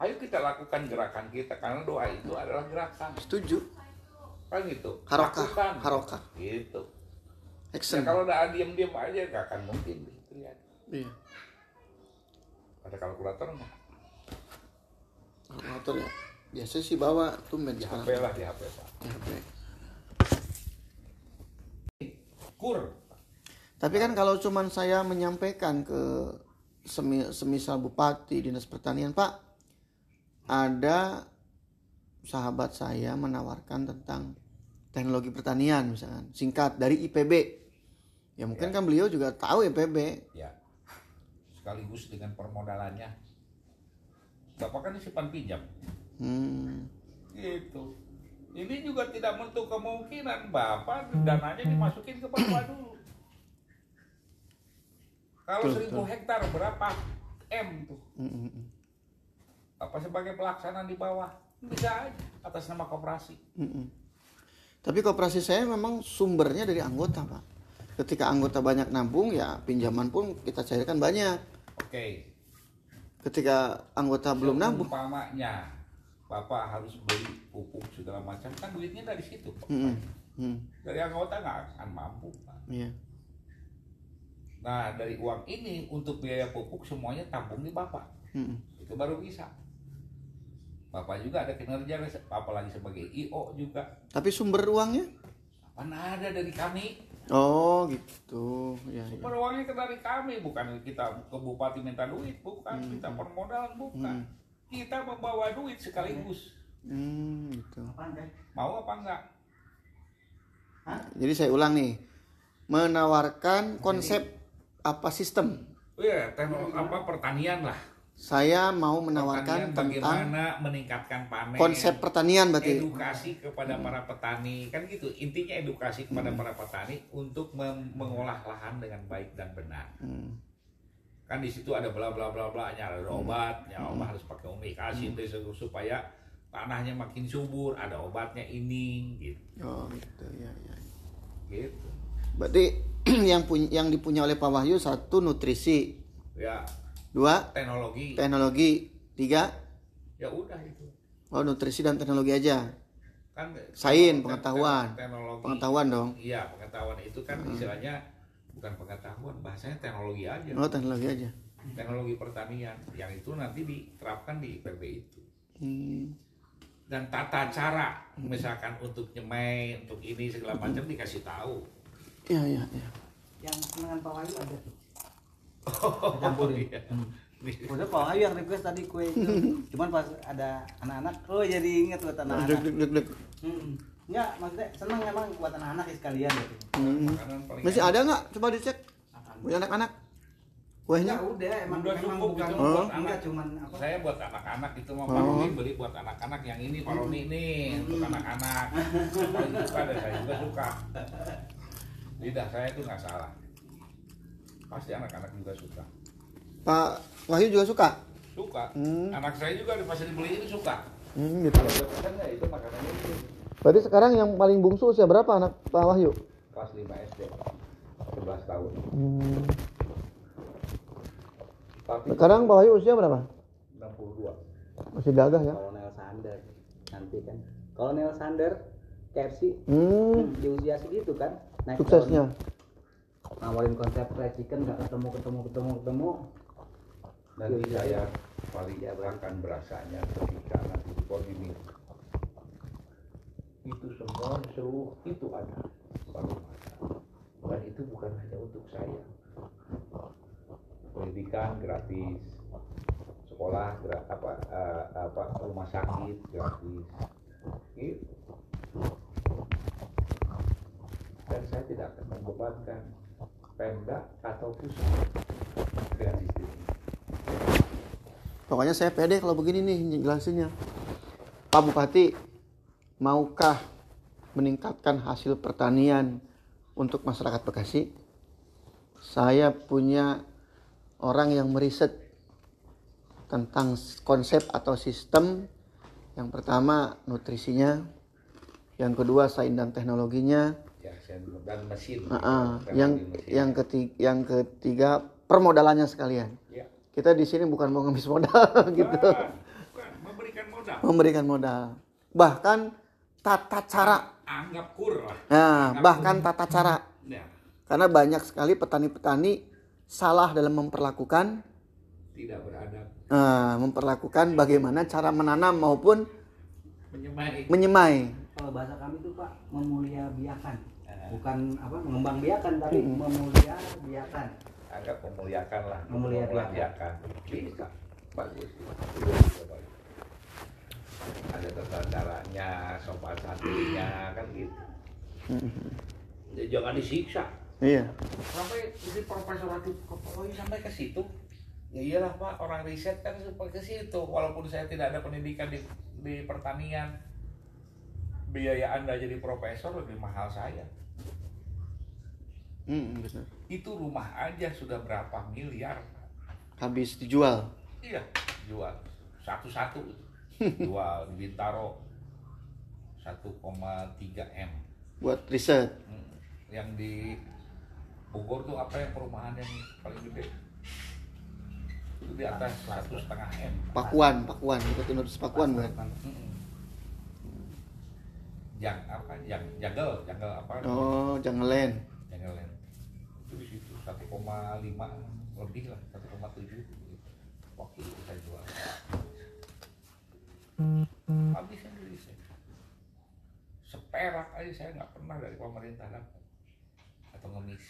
ayo kita lakukan gerakan kita karena doa itu adalah gerakan Setuju. kan gitu Harokah, Lakukan. harokah. gitu Action. ya kalau udah diam-diam aja gak akan mungkin gitu ya Iya. ada kalkulator nggak Kalkulator ya. Biasa sih bawa tumben di. HP lah di HP pak Di HP. Kur Tapi kan kalau cuman saya menyampaikan ke semi- semisal bupati dinas pertanian Pak, ada sahabat saya menawarkan tentang teknologi pertanian misalkan. Singkat dari IPB. Ya mungkin kan beliau juga tahu IPB. ya. Sekaligus dengan permodalannya. Bapak kan simpan pinjam. Hmm. gitu ini juga tidak menutup kemungkinan bapak dananya dimasukin ke bapak dulu kalau Betul, seribu hektar berapa m tuh Mm, mm, mm. apa sebagai pelaksana di bawah bisa aja atas nama koperasi. Tapi koperasi saya memang sumbernya dari anggota, Pak. Ketika anggota banyak nabung, ya pinjaman pun kita cairkan banyak. oke Ketika anggota belum nabung, umpamanya bapak harus beli pupuk segala macam kan duitnya dari situ Pak. Mm, dari anggota nggak akan mampu Pak. iya. nah dari uang ini untuk biaya pupuk semuanya tampung di bapak Mm-mm. itu baru bisa bapak juga ada kinerja apalagi sebagai io juga Tapi sumber uangnya? mana ada dari kami Oh gitu. Ya, ya. sumber uangnya ke dari kami bukan kita ke bupati minta duit bukan minta permodalan bukan kita membawa duit sekaligus Hmm, gitu. Mau apa enggak Jadi saya ulang nih. Menawarkan konsep apa sistem? Iya, teknologi apa pertanian lah. Saya mau menawarkan Pertanian tentang bagaimana meningkatkan panen. konsep pertanian berarti. edukasi kepada para petani kan gitu intinya edukasi kepada para petani untuk mem- mengolah lahan dengan baik dan benar Hmm. Kan di situ ada bla bla bla bla nya ada obat ya obat harus pakai omik asin deh, supaya tanahnya makin subur ada obatnya ini gitu. Oh gitu. Ya ya. gitu. Berarti yang punya yang dipunya oleh Pak Wahyu satu nutrisi, ya. Dua teknologi. teknologi, tiga? Ya udah itu. Oh nutrisi dan teknologi aja. kan Sains, pengetahuan. teknologi. Pengetahuan dong. iya pengetahuan itu kan istilahnya bukan pengetahuan bahasanya teknologi aja Oh teknologi aja. teknologi pertanian yang itu nanti diterapkan di IPB itu Hmm. dan tata cara misalkan untuk nyemai untuk ini segala macam dikasih tahu Ya ya ya. Yang senengan Pak Wahyu ada tuh. oh, Campurin. iya. Udah Pak Wahyu yang request tadi kue itu. Cuman pas ada anak-anak, oh jadi inget buat Dek anak-anak. dek dek dek. Hmm. Enggak, maksudnya seneng emang buat anak-anak ya sekalian gitu. Hmm. Masih ada nggak? Coba dicek. Punya anak-anak. Kuehnya? Enggak, udah emang Udah emang cukup bukan itu Oh. buat enggak anak cuman apa? saya buat anak-anak itu mau Oh. Pak Roni beli buat anak-anak yang ini Pak Roni nih untuk anak-anak Saya paling suka dan saya juga suka lidah saya itu nggak salah pasti anak-anak juga suka Pak Wahyu juga suka? suka Hmm. anak saya juga di pasar dibeliin suka Hmm, gitu. kalau buat ya itu makanannya itu Berarti sekarang yang paling bungsu usia berapa anak Pak Wahyu? kelas 5 SD 11 tahun Hmm. tapi Sekarang Pak Wahyu usia berapa? 62 Masih gagah ya? Kolonel Sander nanti kan. Kolonel Sander KFC Hmm. di usia segitu kan. naik Suksesnya. daun, Nawarin konsep fried chicken gak ketemu ketemu ketemu ketemu. nanti Iya, saya paling akan berasanya ketika nanti di itu semua seluruh itu ada dan itu bukan hanya untuk saya pendidikan gratis sekolah gra- apa eh, apa rumah sakit gratis gitu dan saya tidak akan membebankan Pemda atau pusat dengan sistem. Pokoknya saya pede kalau begini nih jelasinnya. Pak Bupati, maukah meningkatkan hasil pertanian untuk masyarakat Bekasi? Saya punya orang yang meriset tentang konsep atau sistem. Yang pertama nutrisinya, yang kedua sains dan teknologinya, ya dan mesin ah. Teknologi yang mesin. yang ketiga, yang ketiga permodalannya sekalian. ya. Kita di sini bukan mau ngemis modal gitu, Bukan, bukan, memberikan modal memberikan modal. Bahkan tata cara, anggap kur lah nah bahkan tata cara, ya, karena banyak sekali petani-petani salah dalam memperlakukan, tidak beradab. Eh, memperlakukan bagaimana cara menanam maupun menyemai. menyemai. Kalau bahasa kami tuh Pak memulia biakan. Bukan apa mengembang biakan tapi memulia biakan. anggap memuliakan lah. Memuliakan. memuliakan bisa bagus Itu bisa bagus. Ada tata caranya sopan santunnya kan gitu. Ya, jangan disiksa. Iya. sampai ini profesor Adib Kopoi sampai ke situ. Ya iyalah pak orang riset kan sampai ke situ. Walaupun saya tidak ada pendidikan di, di pertanian biaya anda jadi profesor lebih mahal saya. Hmm, benar. itu rumah aja sudah berapa miliar Habis dijual. iya jual. Satu-satu jual di Bintaro 1,3 m buat riset. Hmm. yang di Bogor tuh apa yang perumahan yang paling gede itu di atas satu setengah m Pakuan, Pakuan, itu Universitas Pakuan kan. Yang apa? Yang jagel, jagel apa? Oh. Jagel lain. Itu di situ 1,5 lebih lah, 1,7 gitu. Waktu itu saya jual. Habis sendiri saya. Seperak aja saya nggak pernah dari pemerintah dapat atau ngemis.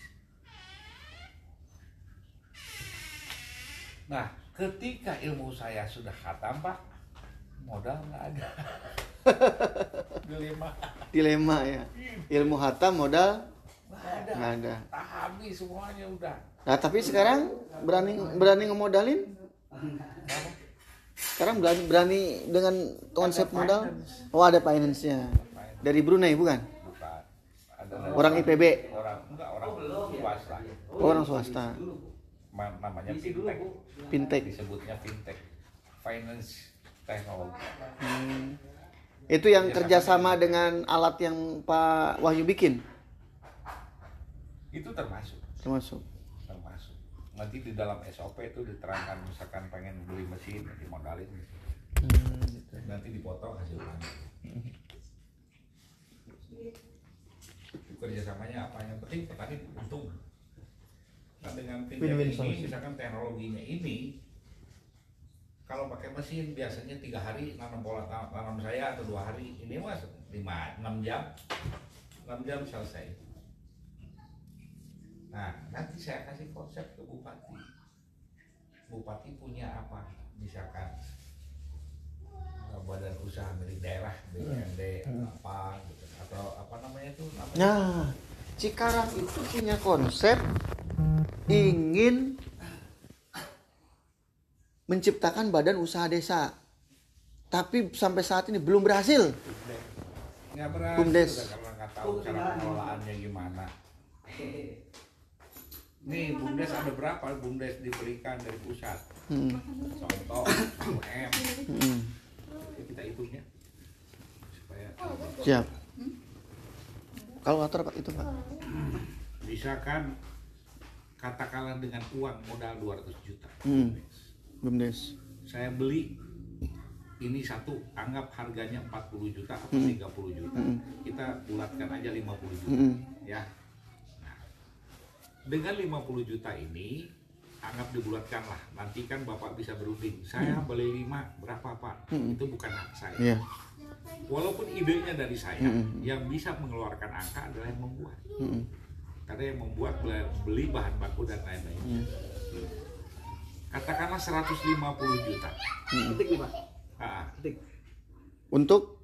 Nah ketika ilmu saya sudah khatam pak modal nggak ada. Dilema. Dilema ya. Ilmu hatam modal nggak ada. nggak ada. tak habis semuanya udah. Nah, tapi sekarang berani berani ngemodalin? Sekarang berani berani dengan konsep Ada modal? finance. Oh, ada finance-nya. Dari Brunei bukan? bukan ada Orang IPB, orang enggak orang swasta orang swasta. Ma- namanya fintech Bu. Fintech. disebutnya fintech finance teknologi Hmm. Itu yang kerjasama dengan alat yang Pak Wahyu bikin, itu termasuk termasuk. Nanti di dalam SOP itu diterangkan misalkan pengen beli mesin dimodalin Hmm, gitu. nanti dipotong hasilnya. Kerjasamanya apa? Yang penting petani untung. Nah dengan fintech ini solution. misalkan teknologinya ini kalau pakai mesin biasanya tiga hari nanam pola ta- tanam saya atau dua hari. Ini mas lima enam jam. Enam jam selesai nah nanti saya kasih konsep ke bupati. Bupati punya apa? Misalkan eh, badan usaha milik daerah BUMD apa gitu. Atau apa namanya itu? Namanya Nah, Cikarang itu punya konsep ingin menciptakan badan usaha desa. Tapi sampai saat ini belum berhasil. nggak berhasil Bumdes. udah karena nggak tahu cara pengelolaannya gimana nih bumdes ada berapa bumdes diberikan dari pusat Hmm, contoh 1 m hmm, Jadi kita hitungnya supaya siap. Kalkulator Pak itu Pak. misalkan katakanlah dengan uang modal 200 juta Hmm. Bumdes. saya beli ini satu anggap harganya 40 juta atau Hmm. 30 juta Hmm. kita bulatkan aja 50 juta Hmm. ya dengan 50 juta ini anggap dibulatkan lah nanti kan bapak bisa berunding saya beli 5 berapa pak Hmm. itu bukan hak saya Iya. walaupun idenya dari saya Hmm. yang bisa mengeluarkan angka adalah yang membuat Hmm. karena yang membuat beli- bahan baku dan lain-lain Hmm. katakanlah 150 juta Ketik nih Pak. Ah, Ketik. Untuk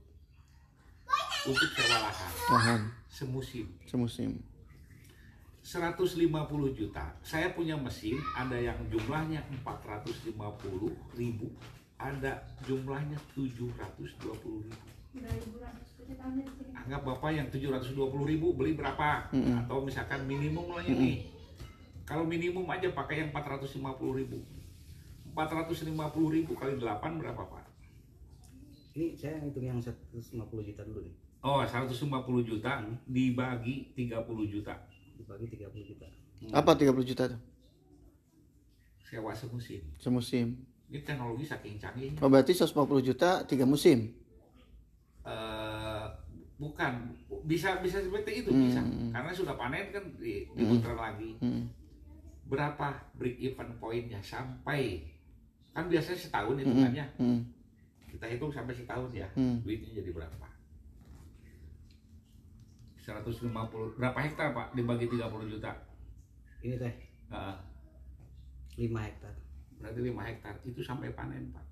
untuk sewa lahan lahan semusim semusim. 150 juta. Saya punya mesin ada yang jumlahnya 450 ribu ada jumlahnya 720 ribu. Anggap bapak yang 720 ribu beli berapa? Mm-mm. atau misalkan minimum lah ini. Kalau minimum aja pakai yang 450 ribu. 450 ribu kali 8 berapa pak? Ini saya hitung yang 150 juta dulu nih. oh 150 juta dibagi 30 juta Dibagi 30 juta. Apa 30 juta tuh? sewa semusim Semusim. ini teknologi saking canggih Oh, berarti 150 juta tiga musim. eh bukan bisa bisa seperti itu Hmm. bisa karena sudah panen kan di, diputar lagi Hmm. berapa break even pointnya sampai kan biasanya setahun Hmm. hitungannya Hmm. kita hitung sampai setahun ya Hmm. duitnya jadi berapa 150 berapa hektar pak dibagi 30 juta Ini teh Heeh, 5 hektar. berarti 5 hektar itu sampai panen pak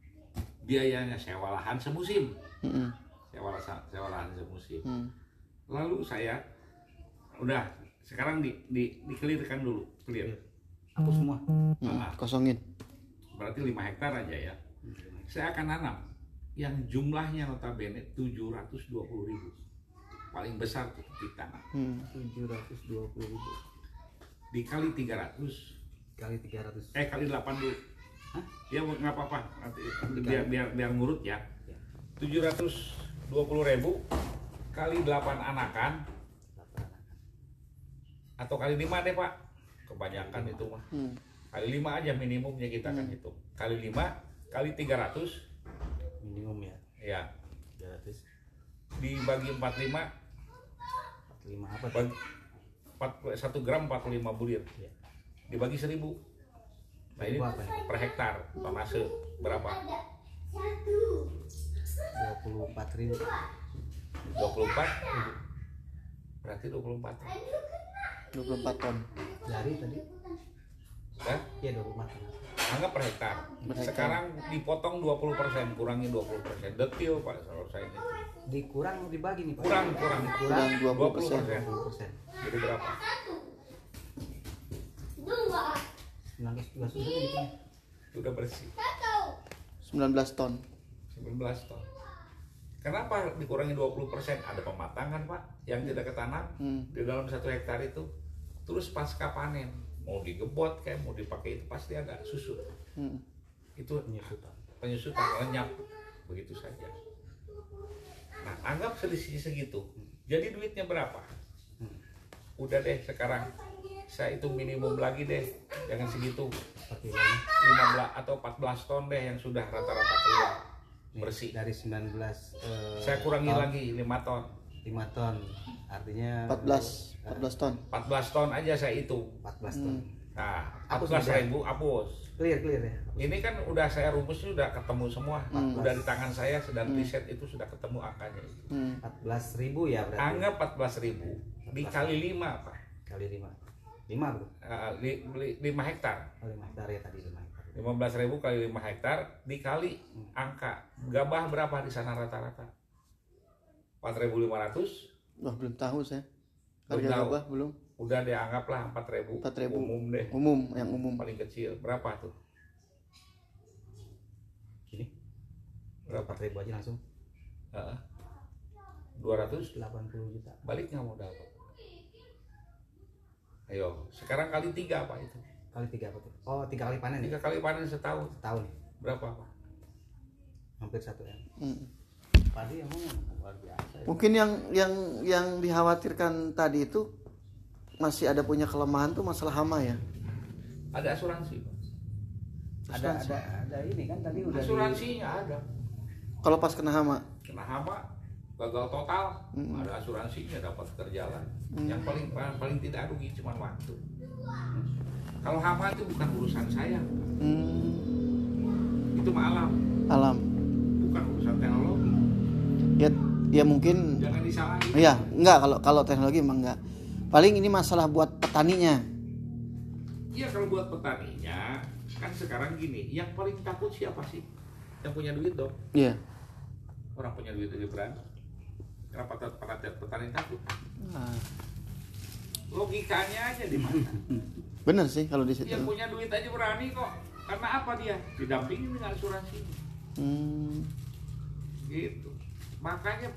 biayanya sewa lahan semusim Hmm. sewa, sewa lahan semusim Hmm. lalu saya udah sekarang di, di dikelirkan dulu clear Aku semua. Hmm. Ah. Kosongin. berarti 5 hektar aja ya saya akan nanam yang jumlahnya notabene 720 ribu paling besar tuh di tanah Hmm. 720 ribu dikali 300 kali 300. eh kali 8 dulu Hah? ya nggak apa-apa nanti biar biar biar ngurut ya Ya. 720 ribu kali 8 anakan Delapan. atau kali 5 deh pak kebanyakan itu mah Hmm. kali 5 aja minimumnya kita kan hitung kali 5 kali 300 Minimum ya. ya 300. dibagi 45 45 apa tuh? bagi 4, 1 gram 45 bulir Ya. dibagi 1000 nah ini Seribu apa ya? per hektar tonase berapa 24 ribu 24 berarti 24 ton. 24 ton. dari tadi ya ya 24 anggap per hektar sekarang dipotong 20% kurangi 20% detil pak kalau saya ini. Dikurang dibagi nih pak? Kurang kurang Kurang 20 persen. 20%. 20 persen. Jadi berapa? 19 juga sudah sudah bersih. 19 ton. 19 ton. Kenapa dikurangi 20% ada pematangan pak yang tidak ketanam Hmm. di dalam satu hektar itu. Terus pasca panen mau digebot kayak mau dipakai itu pasti ada susut Hmm. itu penyusutan. penyusutan lenyap. Begitu saja. Nah anggap selisih segitu. Jadi duitnya berapa? Hmm. udah deh sekarang. Saya hitung minimum lagi deh. Jangan segitu. Seperti ini 15 atau 14 ton deh yang sudah rata-rata keluar. Bersih. dari 19 eh, saya kurangi ton, lagi 5 ton. 5 ton. Artinya 14 14 ton. 14 ton aja saya hitung. 14 ton. Nah Hapus 14 sudah. ribu hapus. Clear clear ya? Ini kan udah saya rumus sudah ketemu semua. Hmm. udah di tangan saya sedang riset itu sudah ketemu angkanya. Itu Hmm. 14 ribu ya berarti? Anggap 14 ribu. Dikali 5 pak. Kali 5 5 bro li- li- 5 hektar. Oh, 5 hektar ya tadi 5 hektar. 15 ribu kali 5 hektar dikali angka. Gabah berapa di sana rata-rata? 4.500 Wah, belum tahu saya. Harga gabah belum. udah dianggaplah 4.000 4.000. umum deh. Umum, yang umum. paling kecil. Berapa tuh? Gini. Berapa? 4 ribu aja langsung. Heeh. 200 80 juta. Balik nggak modal Pak? ayo sekarang kali tiga apa itu? Kali tiga apa tuh? Oh tiga kali panen ya? Tiga kali panen setahun. Setahun ya? Berapa pak hampir satu ya Hmm. padi emang luar biasa ya. Mungkin yang yang yang dikhawatirkan tadi itu masih ada punya kelemahan tuh masalah hama ya. ada asuransi Pak. ada ada ada ini kan tadi udah di- asuransinya ada Kalau pas kena hama. kena hama gagal total Mm. ada asuransinya dapat terjalan yang paling paling tidak rugi cuma waktu kalau hama itu bukan urusan saya Hmm. itu mah alam Alam. bukan urusan teknologi Ya ya mungkin jangan disalahin ya enggak kalau kalau teknologi emang enggak. Paling ini masalah buat petaninya. Iya kalau buat petaninya kan sekarang gini, yang paling takut siapa sih? Yang punya duit dong. Iya. Orang punya duit aja berani. Kenapa tet- petani takut? Nah, Logikanya aja di mana? bener sih kalau di situ. Yang punya duit aja berani kok. Karena apa dia? Didampingi dengan asuransi. Hmm. Gitu. Makanya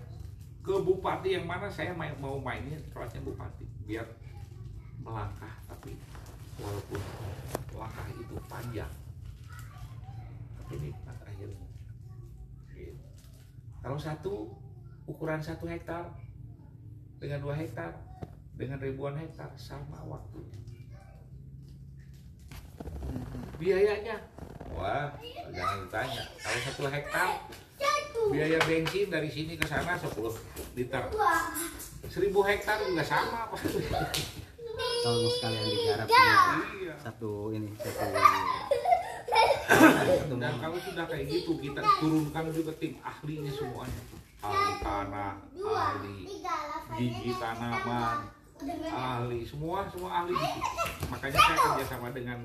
ke bupati yang mana saya main, mau mainin kelasnya bupati biar melangkah. Tapi walaupun langkah itu panjang tapi nikmat akhirnya gitu. kalau satu ukuran satu hektar dengan dua hektar dengan ribuan hektar sama waktunya. Biayanya wah jangan ditanya. Kalau satu hektar biaya bensin dari sini ke sana 10 liter. 1000 hektar juga sama Pak. kalau mau sekalian digarap iya. Satu ini satu. Dan kalau sudah kayak gitu kita turunkan juga tim ahlinya semuanya. Ahli tanah ahli gigi tanaman ahli semua semua ahli. Gitu. makanya saya kerjasama dengan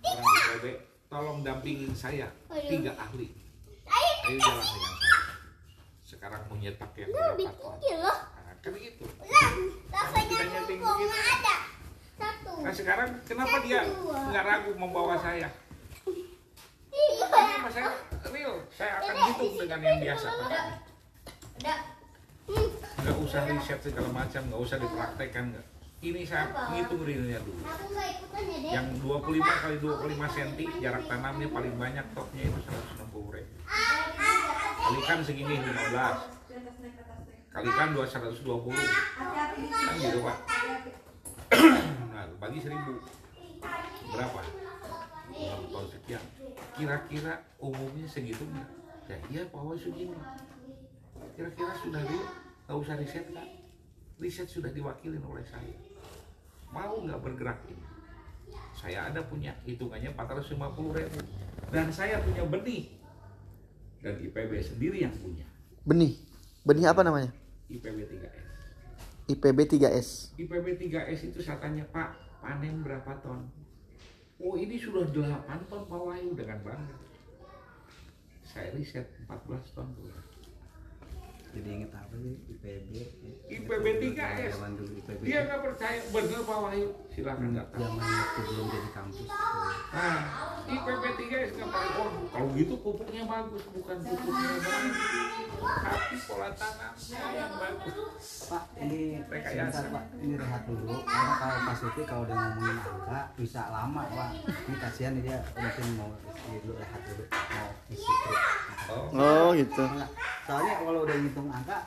orang IPB tolong dampingin saya. Tiga ahli ayo jalan dengan saya sekarang mau nyetak yang berapa ton nah, kan gitu. Kita nyeting begitu nah sekarang kenapa dia nggak ragu membawa saya? Ini mas saya real. Saya akan hitung dengan yang biasa. petani nggak usah riset segala macam nggak usah dipraktekkan nggak ini saya ngitung realnya dulu. Yang 25 kali 25 cm jarak tanamnya paling banyak topnya itu 160 ribu kalikan segini 15 kalikan 220 kan gitu pak? Nah bagi 1000 berapa? 6 ton sekian. Kira-kira umumnya segitu nggak? Ya iya pak Wai segini kira-kira sudah dulu nggak usah riset kan riset sudah diwakilin oleh saya mau nggak bergerak ini saya ada punya hitungannya 450 ribu dan saya punya benih dan IPB sendiri yang punya. Benih. Benih apa namanya? IPB 3S. IPB 3S. IPB 3S itu saya tanya Pak, panen berapa ton? Oh ini sudah 8 ton Pak Wahyu dengan bangga. Saya riset 14 ton tuh. Jadi inget apa sih? IPB IPB 3S. zaman dulu IPB Dia nggak percaya, bener Pak Wahyu, silakan datang. zaman waktu belum jadi kampus. Nah, IPB 3S nggak pakai oh, kalau gitu pupuknya bagus, bukan pupuknya bagus, tapi pola tanamnya yang bagus. Pak ini Rekayasa. sebentar Pak. Ini rehat dulu. Karena kalau Pak Suti kalau udah ngomongin angka bisa lama Pak. Ini kasihan dia mungkin mau isi dulu rehat dulu. Mau isi truk Oh, Oh gitu. Soalnya kalau udah ngitung angka